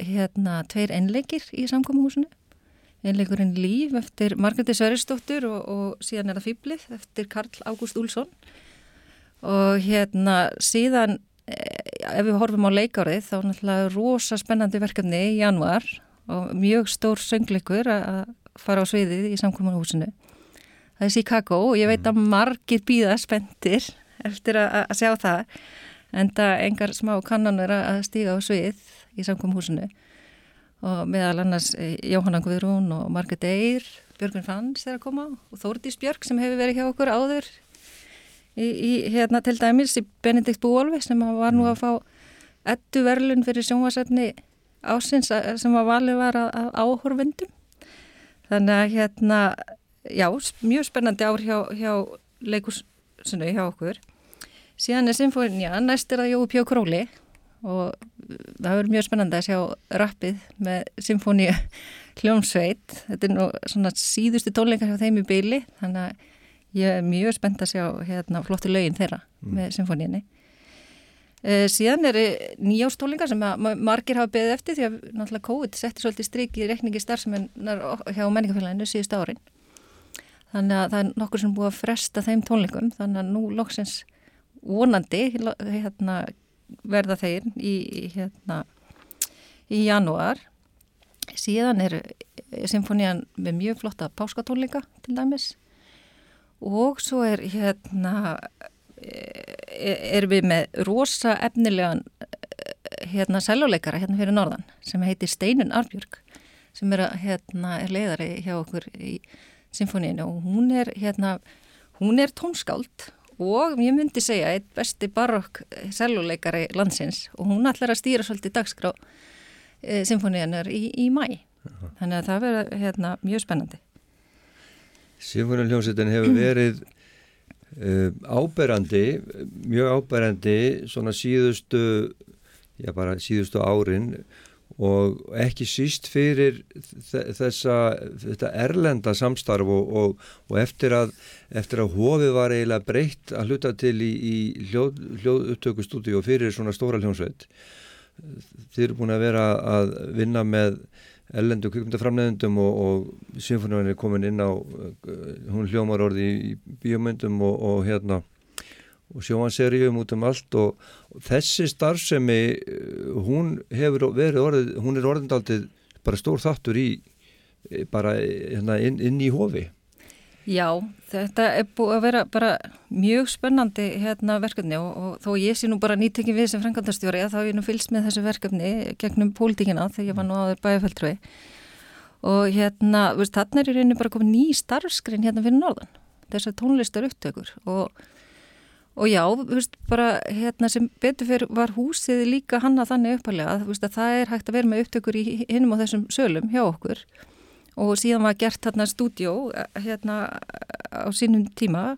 hérna tveir einleikir í samkómuhúsinu einleikurinn Líf eftir Margreði Sverrisdóttur og, og síðan er það Fýblið eftir Karl Ágúst Úlsson og hérna síðan eh, ef við horfum á leikárið þá er náttúrulega rosa spennandi verkefni í januar og mjög stór söngleikur að fara á sviðið í samkvæmunahúsinu. Það er Chicago og ég veit að mm. margir býða spenntir eftir að, að sjá það en það engar smá kannanur að stíga á svið í samkvæmunahúsinu og meðal annars eh, Jóhanna Guðrún og Marget Eyr, Björgun Frans er að koma og Þórdís Björg sem hefur verið hjá okkur áður í, í hérna til dæmis í Benedikt Búolvi sem var nú að fá ettu verlun fyrir sjónvasefni ásins sem var valið var að áhorfundum þannig að hérna já, mjög spennandi ár hjá, hjá leikursinu hjá okkur. Síðan er Sinfonia, næst er það Jói Pjó Króli og það verður mjög spennandi að sjá rappið með symfóníu hljómsveit. Þetta er nú svona síðustu tónleika hjá þeim í byli þannig að ég er mjög spennt að sjá hérna flottu lögin þeirra mm. með symfóníinni e, síðan eru nýjástólingar sem margir hafa beðið eftir því að náttúrulega COVID setti svolítið stryk í rekningi starfsmennar hjá menningafélaginu síðust árin. Þannig að það er nokkur sem búið að fresta þeim tónleikum þannig að nú loksins vonandi hérna verða þeir í, hérna, í janúar. Síðan er symfónían með mjög flotta páskatónleika til dæmis. Og svo er hérna er við með rosa efnilegan hérna sæluleikara hérna fyrir norðan sem heitir Steinun Arbjörg sem er, hérna, er leiðari hjá okkur í symfóníinu og hún er hérna hún er tónskáld og ég myndi segja eitt besti barokk seljuleikari landsins. Og hún ætlar að stýra svolítið dagskrá e, symfóníanar í, í mæ þannig að það verður hérna, mjög spennandi. Symfónialjónsettin hefur verið áberandi mjög áberandi svona síðustu já bara síðustu árin og ekki síst fyrir þessa þetta erlenda samstarf og, og, og eftir að eftir að hofið var eiginlega breytt að hluta til í, í hljóð, hljóð upptökustúdíu og fyrir svona stóra hljónsveit þeir eru búin að vera að vinna með ellendu kvikmyndaframleðendum og, og symfóníun er komin inn á hún hljómar orði í bíomöndum og hérna og sjóanserjum út um allt og, og þessi starfsemi eh, hún hefur verið orðið hún er orðindaldið bara stór þáttur í eh, bara hérna, inn, inn í hofi Já, þetta er búið að vera bara mjög spennandi hérna verkefni og, og þó ég sé nú bara nýttekkin við sem frangandastjóri að þá er ég nú fylgst með þessu verkefni gegnum pólitíkina þegar ég var nú áður bæjarfjöldröði og hérna, veist, þarna er í rauninu bara komið ný starfskrin hérna fyrir norðan þessar tónlistar upptökur og Og já, veist, bara hérna sem betur fyrir var húsið líka hanna þannig uppalega að, að það er hægt að vera með upptökur í hinnum á þessum sölum hjá okkur og síðan var gert hérna stúdjó hérna á sínum tíma.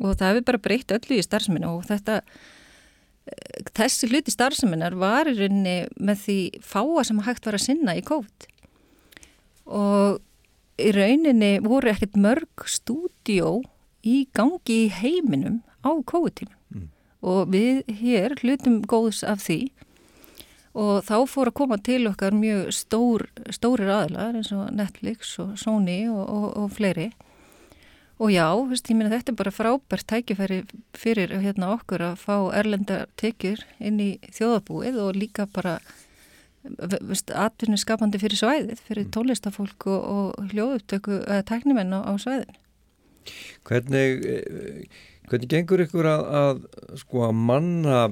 Og það hefur bara breytt öllu í starfseminu og þetta þessi hluti starfseminar var í rauninni með því fáa sem hægt var að sinna í COVID. Og í rauninni voru ekkert mörg stúdjó í gangi í heiminum á COVID-19 mm. og við hér hlutum góðs af því og þá fór að koma til okkar mjög stór, stórir aðlar eins og Netflix og Sony og, og, og fleiri og já, veist, ég minna þetta er bara frábært tækifæri fyrir hérna, okkur að fá erlenda tekjur inn í þjóðabúið og líka bara atvinni skapandi fyrir svæðið, fyrir mm. tónlistafólk og, og hljóðuptöku eða tæknimenn á, á svæðinu. Hvernig, eh, hvernig gengur ykkur að, að, sko, að manna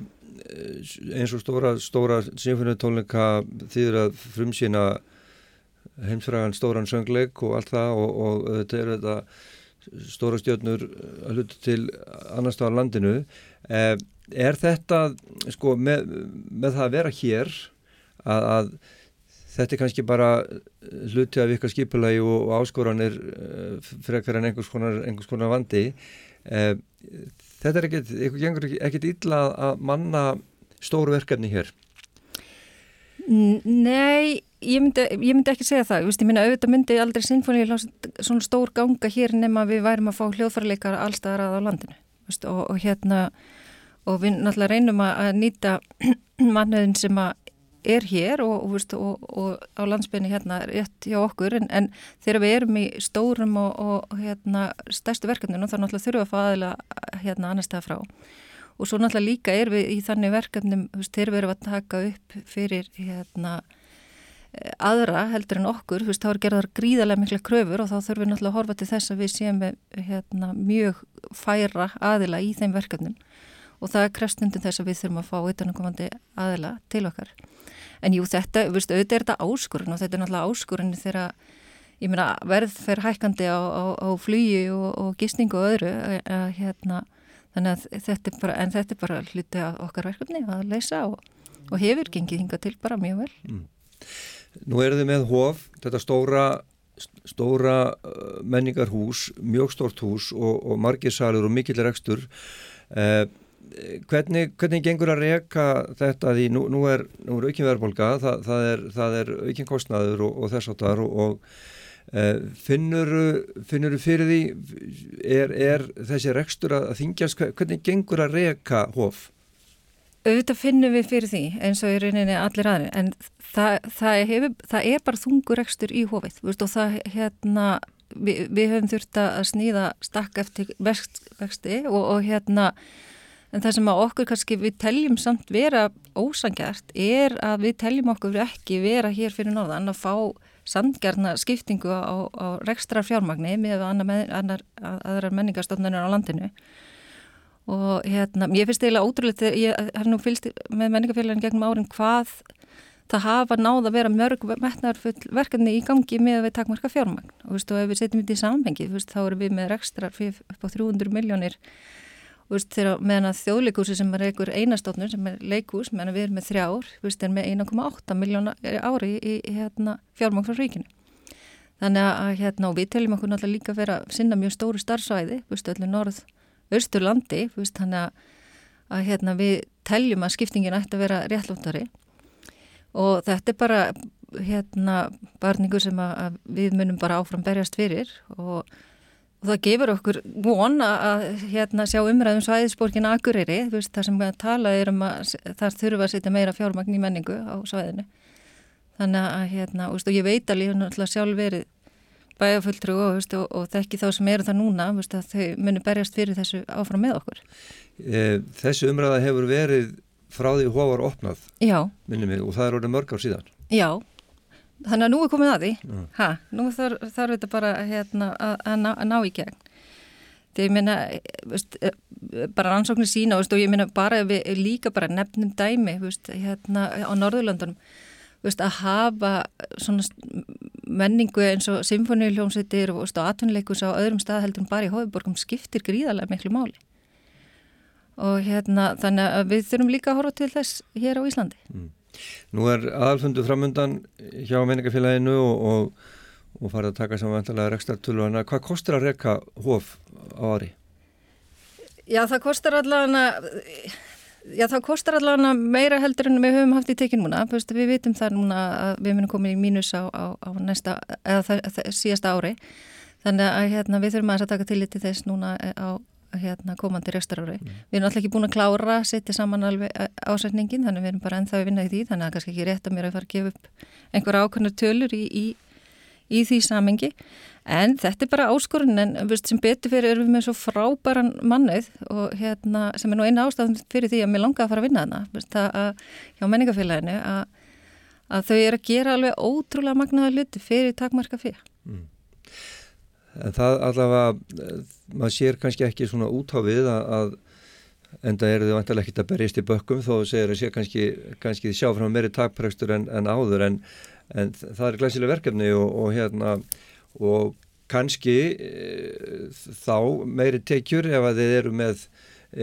eins og stóra, stóra symfóniutónleika þýður að frumsýna heimsfragan stóran söngleik og allt það og, og þetta er þetta stóra stjórnur að hluta til annar stað á landinu. Eh, er þetta, sko, með, með það að vera hér að, að þetta er kannski bara hluti af ykkar skipulagi og, og áskoranir uh, frekar en einhvers konar, einhvers konar vandi uh, þetta er eitthvað gengur ekkert illa að manna stóru verkefni hér? Nei, ég myndi, ég myndi ekki segja það, Vist, ég myndi auðvitað myndi aldrei sinfóni svona stór ganga hér nema við værum að fá hljóðfærleikar allstaðar að á landinu Vist, og, og hérna og við náttúrulega reynum að nýta mannöðin sem að er hér og, og, og, og á landsbyrni hérna rétt hjá okkur en, en þegar við erum í stórum og hérna stærstu verkefninu þá náttúrulega þurfum við að fá aðeila hérna annar stað frá. Og svo náttúrulega líka er við í þannig verkefnum þegar við erum að taka upp fyrir hérna aðra heldur en okkur, þú veist, þá er gerðar gríðarlega mikla kröfur og þá þurfum við náttúrulega að horfa til þess að við séum með hérna, mjög færa aðila í þeim verkefnum. Og það er krefstundin þess að við þurfum að fá utanumkomandi aðila til okkar en jú þetta, viðstu, auðvitað er þetta áskurinn og þetta er náttúrulega áskurinn þegar ég meina verð fer hækkandi á, á, á flugi og, og gísningu og öðru að, hérna, þannig að þetta bara, en þetta er bara hluti af okkar verkefni að leysa og, og hefur gengið hinga til bara mjög vel. Mm. Nú eru þið með hóf, þetta stóra stóra uh, menningarhús, mjög stórt hús og, og margir salur og mikill rekstur. Eh, hvernig, hvernig gengur að reyka þetta því nú, nú er, er aukin verðbólka, það, það er, er aukin kostnaður og, og þess áttar og, og finnuru finnur fyrir því er, er þessi rekstur að þingjast hvernig gengur að reyka hóf? Auðvitað finnum við fyrir því eins og í rauninni allir aðri en það, það, hefur, það er bara þungur rekstur í hófið veist, og það hérna við, við höfum þurft að snýða stakk eftir vexti og, og hérna En það sem að okkur kannski við teljum samt vera ósangjart er að við teljum okkur ekki vera hér fyrir norðan að fá sandgjarna skiptingu á, á rekstra fjármagni með annar, aðrar menningarstofnunir á landinu. Og hérna, ég finnst eiginlega ótrúlega ég hef nú fylst með menningarfélagin gegnum árin hvað það hafa náð að vera mörg metnarfull verkefni í gangi með að við takmarka fjármagn. Og, veist, og ef við setjum þetta í samhengi, veist, þá erum við með rekstra upp á 300 miljónir Veist, þegar, meðan að þjóðleikúsi sem er einhver einastóknur sem er leikús, meðan við erum með þrjár, veist, er með 1,8 miljóna ári í, hérna, fjármang frá ríkinu. Þannig að hérna, við teljum okkur náttúrulega líka að vera að sinna mjög stóru starfsvæði, öllu norð-östurlandi, þannig að, að hérna, við teljum að skiptingin ætti að vera réttlóttari og þetta er bara hérna, barningu sem að, að við munum bara áfram berjast fyrir og Og það gefur okkur von að hérna, sjá umræðum svæðisborgin Akureyri, veist, þar sem við talaðum um að þar þurfa að setja meira fjármagn í menningu á svæðinu. Þannig að hérna, veist, ég veit alveg er sjálf verið bæjafulltrú og, veist, og, og þekki þá sem eru það núna að þau munir berjast fyrir þessu áfram með okkur. E, þessu umræða hefur verið frá því hóvar opnað, minnum mig, og það er orðið mörg ár síðan. Já, Þannig að nú er komið að því, mm. ha, nú þarf, þarf þetta bara hérna, að, að, ná, ná í gegn. Þegar ég minna, veist, eh, bara rannsóknir sína veist, og ég minna bara við líka bara nefnum dæmi veist, hérna á Norðurlandunum að hafa svona menningu eins og symfóniuljómsveitir og atvinnuleikus á öðrum stað heldur en bara í hófiborgum skiptir gríðarlega miklu máli. Og hérna þannig að við þurfum líka að horfa til þess hér á Íslandi. Mm. Nú er aðalfundu framundan hjá menningafélaginu og, og, og farið að taka samanvendalega rekstartölu hana. Hvað kostar að rekka hóf á ári? Já, það kostar allavega Já, það kostar allavega meira heldur en við höfum haft í tekinn núna. Við vitum það núna að við munum komið í mínus á, á, á næsta, eða það, það, síðasta ári. Þannig að hérna, við þurfum að taka til litið þess núna á hérna, komandi restarári. Mm. Við erum alltaf ekki búin að klára að setja saman alveg ásetningin þannig við erum bara ennþá að vinna í því þannig að kannski ekki rétt að mér að fara að gefa upp einhverja ákveðnar tölur í, í, í því samengi en þetta er bara áskorun en veist, sem betur fyrir erum við með svo frábæran mannauð og hérna sem er nú eina ástafn fyrir því að mér langar að fara að vinna þarna veist, að, hjá menningafélaginu að, að þau eru að gera alveg ótrúlega magnaða hluti fyrir takmarka fyrir. Mm. En það allavega, maður sér kannski ekki svona útáfið að, að enda eru þau vantilega ekkit að berjast í bökkum þó segir að sé kannski, kannski sjá frá meiri takprækstur en, en áður en, en það er glæsileg verkefni og, og hérna og kannski e, þá meiri tekjur ef að þið eru með,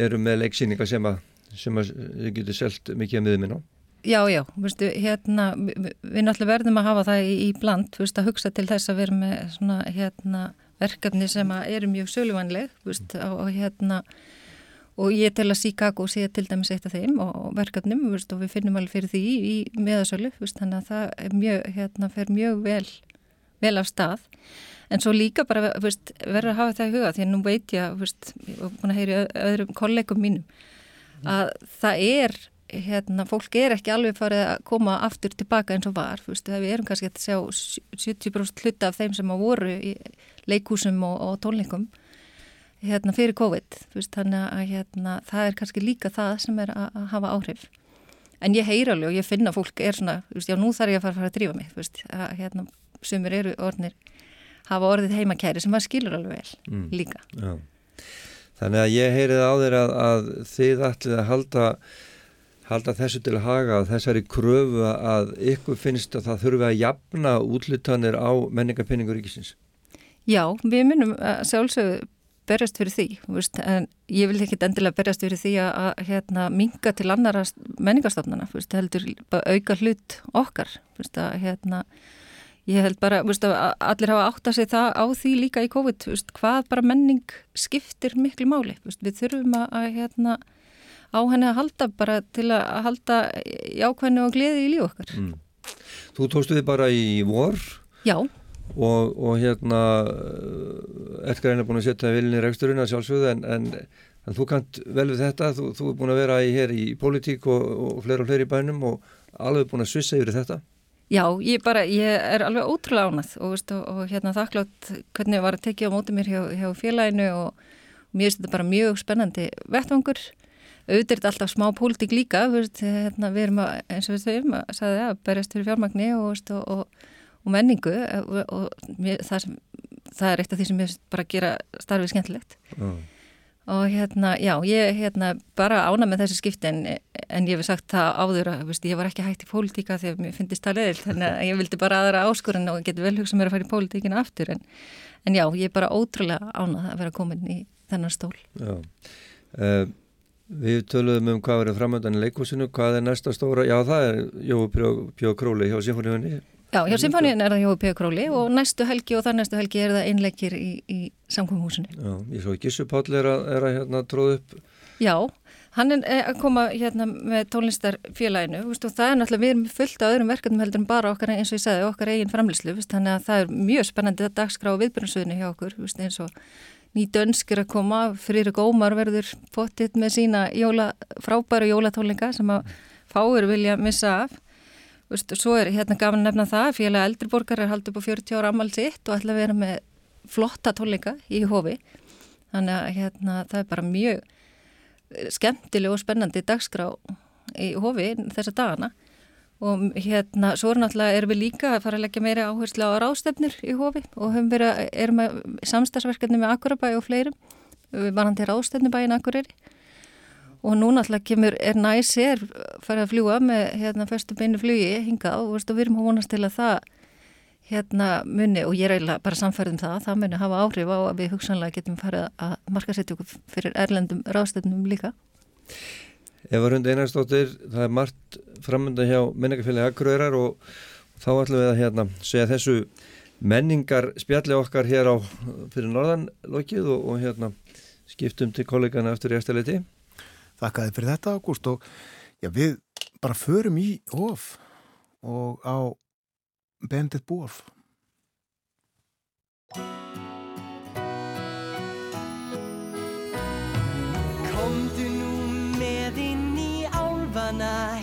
eru með leiksýninga sem að, sem að þið getur selgt mikið að miðminn á. Já, já, veistu, hérna, við náttúrulega verðum að hafa það í, í bland, veistu, að hugsa til þess að vera með svona, hérna, verkefni sem eru mjög söluvanleg, veistu, og, og hérna, og ég tel að Chicago sé til dæmis eitt af þeim og, og verkefnum, veistu, og við finnum alveg fyrir því í, í meðasölu, veistu, þannig að það mjög, hérna, fer mjög vel, vel af stað. En svo líka bara verður að hafa það í huga því að nú veit ég, veist, var búin að heyri öðrum kollegum mínum, að það er hérna, fólk er ekki alveg farið að koma aftur tilbaka eins og var, veist, við erum kannski að sjá 70% hluta af þeim sem að voru í leikúsum og, og tónleikum hérna, fyrir COVID, veist, þannig að hérna, það er kannski líka það sem er að, að hafa áhrif. En ég heyr alveg og ég finna fólk er svona, veist, já nú þarf ég að fara, fara að drífa mig, að hérna, sumir eru orðnir, hafa orðið heimakæri sem maður skilur alveg vel mm. líka. Já. Þannig að ég heyrið á þér að, að þið ætlið að halda halda þessu til haga að þessari kröfu að ykkur finnst að það þurfi að jafna útlutanir á menningarpenningur ríkisins? Já, við minnum að sjálfsögðu berjast fyrir því, veist, en ég vil ekki endilega berjast fyrir því að, hérna, minga til annara menningarstofnana, veist, heldur auka hlut okkar, veist, að, hérna, ég held bara að allir hafa átt að segja það á því líka í COVID, hvað bara menning skiptir miklu máli, við þurfum að hérna, á henni að halda bara til að halda jákvæðinu og gleði í líf okkar. Mm. Þú tóstu þið bara í vor? Já. Og, og hérna, Edgar er búin að setja vilinni reksturinn að sjálfsögðu en, en, en þú kant vel við þetta, þú, þú er búin að vera í, hér í politík og, og fleira og fleiri bænum og alveg búin að svissa yfir þetta. Já, ég, bara, ég er alveg ótrúlega ánað og, veist, og hérna þakklátt hvernig var að tekja á mótið mér hjá, hjá félaginu og mér finnst þetta bara mjög spennandi vettvangur auðvitað er þetta alltaf smá pólitík líka veist, hérna, við erum að, eins og við þauðum að sagði að berjast fyrir fjármagni og, og, og menningu og, og mér, það, sem, það er eitt af því sem ég bara gera starfið skemmtilegt. Mm. og hérna, já, ég hérna bara ána með þessi skipti en, en ég hef sagt það áður að veist, ég var ekki hægt í pólitíka að mér finnst það leðilt þannig að ég vildi bara aðra áskurinn og getur vel hugsað mér að fara í pólitíkina aftur en, en já, ég er bara ótrúlega ánað að vera komin í þennan stól. Já. Uh, Við töluðum um hvað verið framöndan í leikúsinu, hvað er næsta stóra, já það er Jói Pjóð Króli hjá Sinfoníunni. Já, hjá Sinfoníunni er það Jói Pjóð Króli og næstu helgi og þar næstu helgi er það einleikir í, í samkvæmhúsinu. Já, ég svo Gissupáll er að, er að hérna tróð upp. Já, hann er að koma hérna með tónlistarfélaginu og það er náttúrulega, við erum fullt af öðrum verkefnum heldur en bara okkar eins og ég sagði, okkar eigin framlýslu, þannig að það er mjög spennandi að dagskrá viðbjörnsöðinu hjá okkur, eins og nýdönskir að koma, Frýrik Ómar verður fóttið með sína jóla, frábæru jólatónleika sem að fáir vilja missa af. Vistu, svo er hérna gafin nefna það, félag eldriborgar er haldið på 40 ára ammal sitt og ætla að vera með flotta tónleika í hofi. Þannig að hérna, það er bara mjög skemmtileg og spennandi dagskrá í hofi þessa dagana og hérna, svo er náttúrulega, erum við líka að fara að leggja meira áherslu á rástefnir í hofi og höfum verið, erum að samstagsverkefni með Akurabæ og fleirum við varum til rástefnibæin Akureyri. Og nú náttúrulega kemur, er næs er farið að fljúa með hérna fyrstu beinu flugi hingað og, við erum að vonast til að það hérna muni og ég er eiginlega bara samfærðum það, það muni hafa áhrif á að við hugsanlega getum farið að marka setja okkur fyrir erlendum rástefnum líka. Eva Rund Einarstóttir, það er margt framönda hjá menningarfélagi Akureyrar og þá ætlum við að hérna, segja þessu menningar spjalli okkar hér á fyrir norðanlokið og, og hérna skiptum til kollegana eftir í eftirleiti. Þakkaði fyrir þetta Ágúst og já, við bara förum í of og á Bendit Búorf. Komdu nú með inn í Þar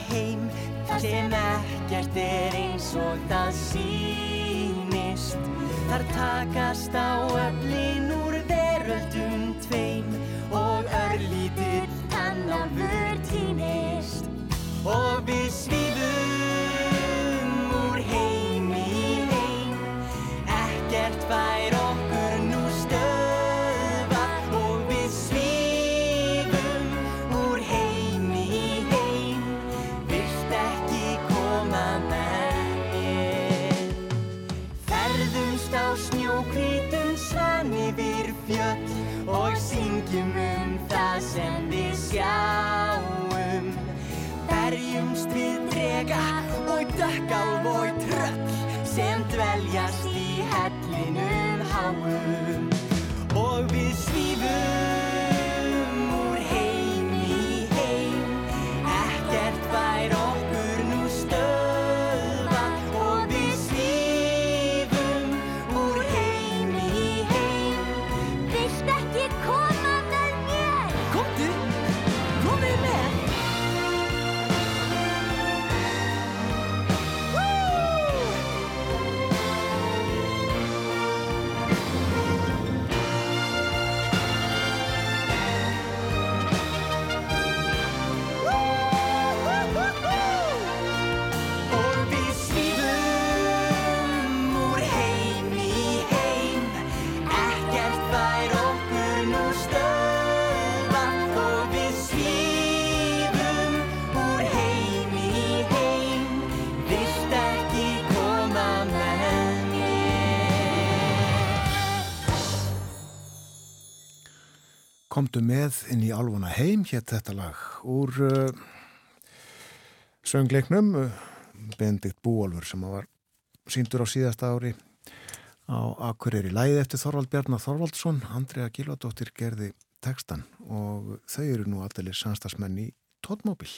sem ekkert er eins og það sýnist. Þar takast á öflin úr veröldum tveim Og örlítill tannálfur týnist. Og við svífum drega og dökkálf og tröll sem dveljast í hellinum háum. Komdu með inn í álfuna heim hétt þetta lag úr uh, söngleiknum uh, Benedikt Búolfur sem var síndur á síðasta ári á Akureyri. Læði eftir Þorvald Bjarnar Þorvaldsson Andrea Gilvardóttir gerði tekstan og þau eru nú allir samstagsmenn í tótmóbil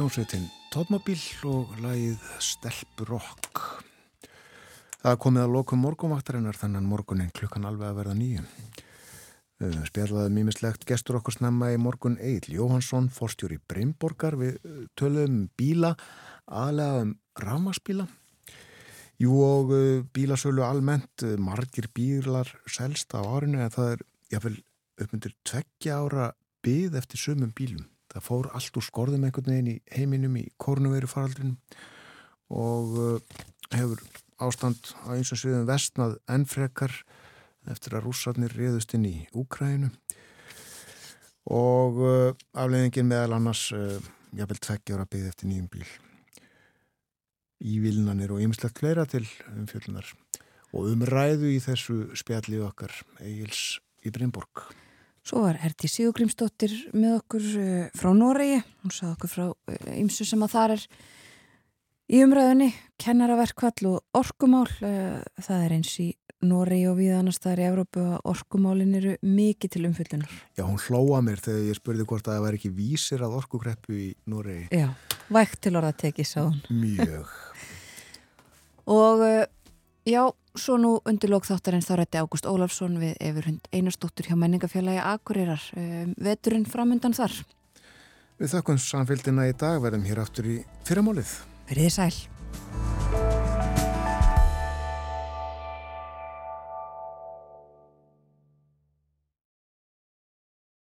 hljómsveitin Tóttmobíl og lagið Stelpurokk. Það komið að lokum morgunvaktarinnar þannig morgunin klukkan alveg að verða nýju. Spjallaði mýmislegt gestur okkur snemma í morgun Egil Jóhansson, forstjóri Breimborgar við töluðum um bíla, aðlega um rámasbíla. Jú og uh, bílasölu almennt, uh, margir bílar selst á árinu en það er jáfnvel uppmyndir tveggja ára byð eftir sömum bílum. Það fór allt úr skorðum einhvern veginn í heiminum í kornuveru faraldrinum og uh, hefur ástand á eins og sviðum vestnað ennfrekar eftir að rússarnir reyðust inn í Úkrænu og uh, afleiðingin meðal annars uh, jáfnvel tveggjára byggði eftir nýjum bíl. Ívilnanir og ymslegt fleira til umfjöllunar og umræðu í þessu spjalli okkar Egils í Brynborg Svo var Erti Sigurgrímsdóttir með okkur uh, frá Noregi, hún sagði okkur frá ymsu sem að þar er í umræðunni, kennaraverkvall og orkumál, uh, það er eins í Noregi og við annars þar í Evrópu að orkumálin eru mikið til umfyllunar. Já, hún hlóa mér þegar ég spurði hvort að það væri ekki vísir að orkukreppu í Noregi. Já, vægt til orða tekið, sá hún. Mjög. og já, svo nú undir lókþáttarinn þá rætti Ágúst Ólafsson við Efurhund Einarstóttur hjá menningafélagi Akureyrar. Um, veturinn framundan þar. Við þakkum samfélgina í dag, verðum hér aftur í fyrramálið. Verðið sæl.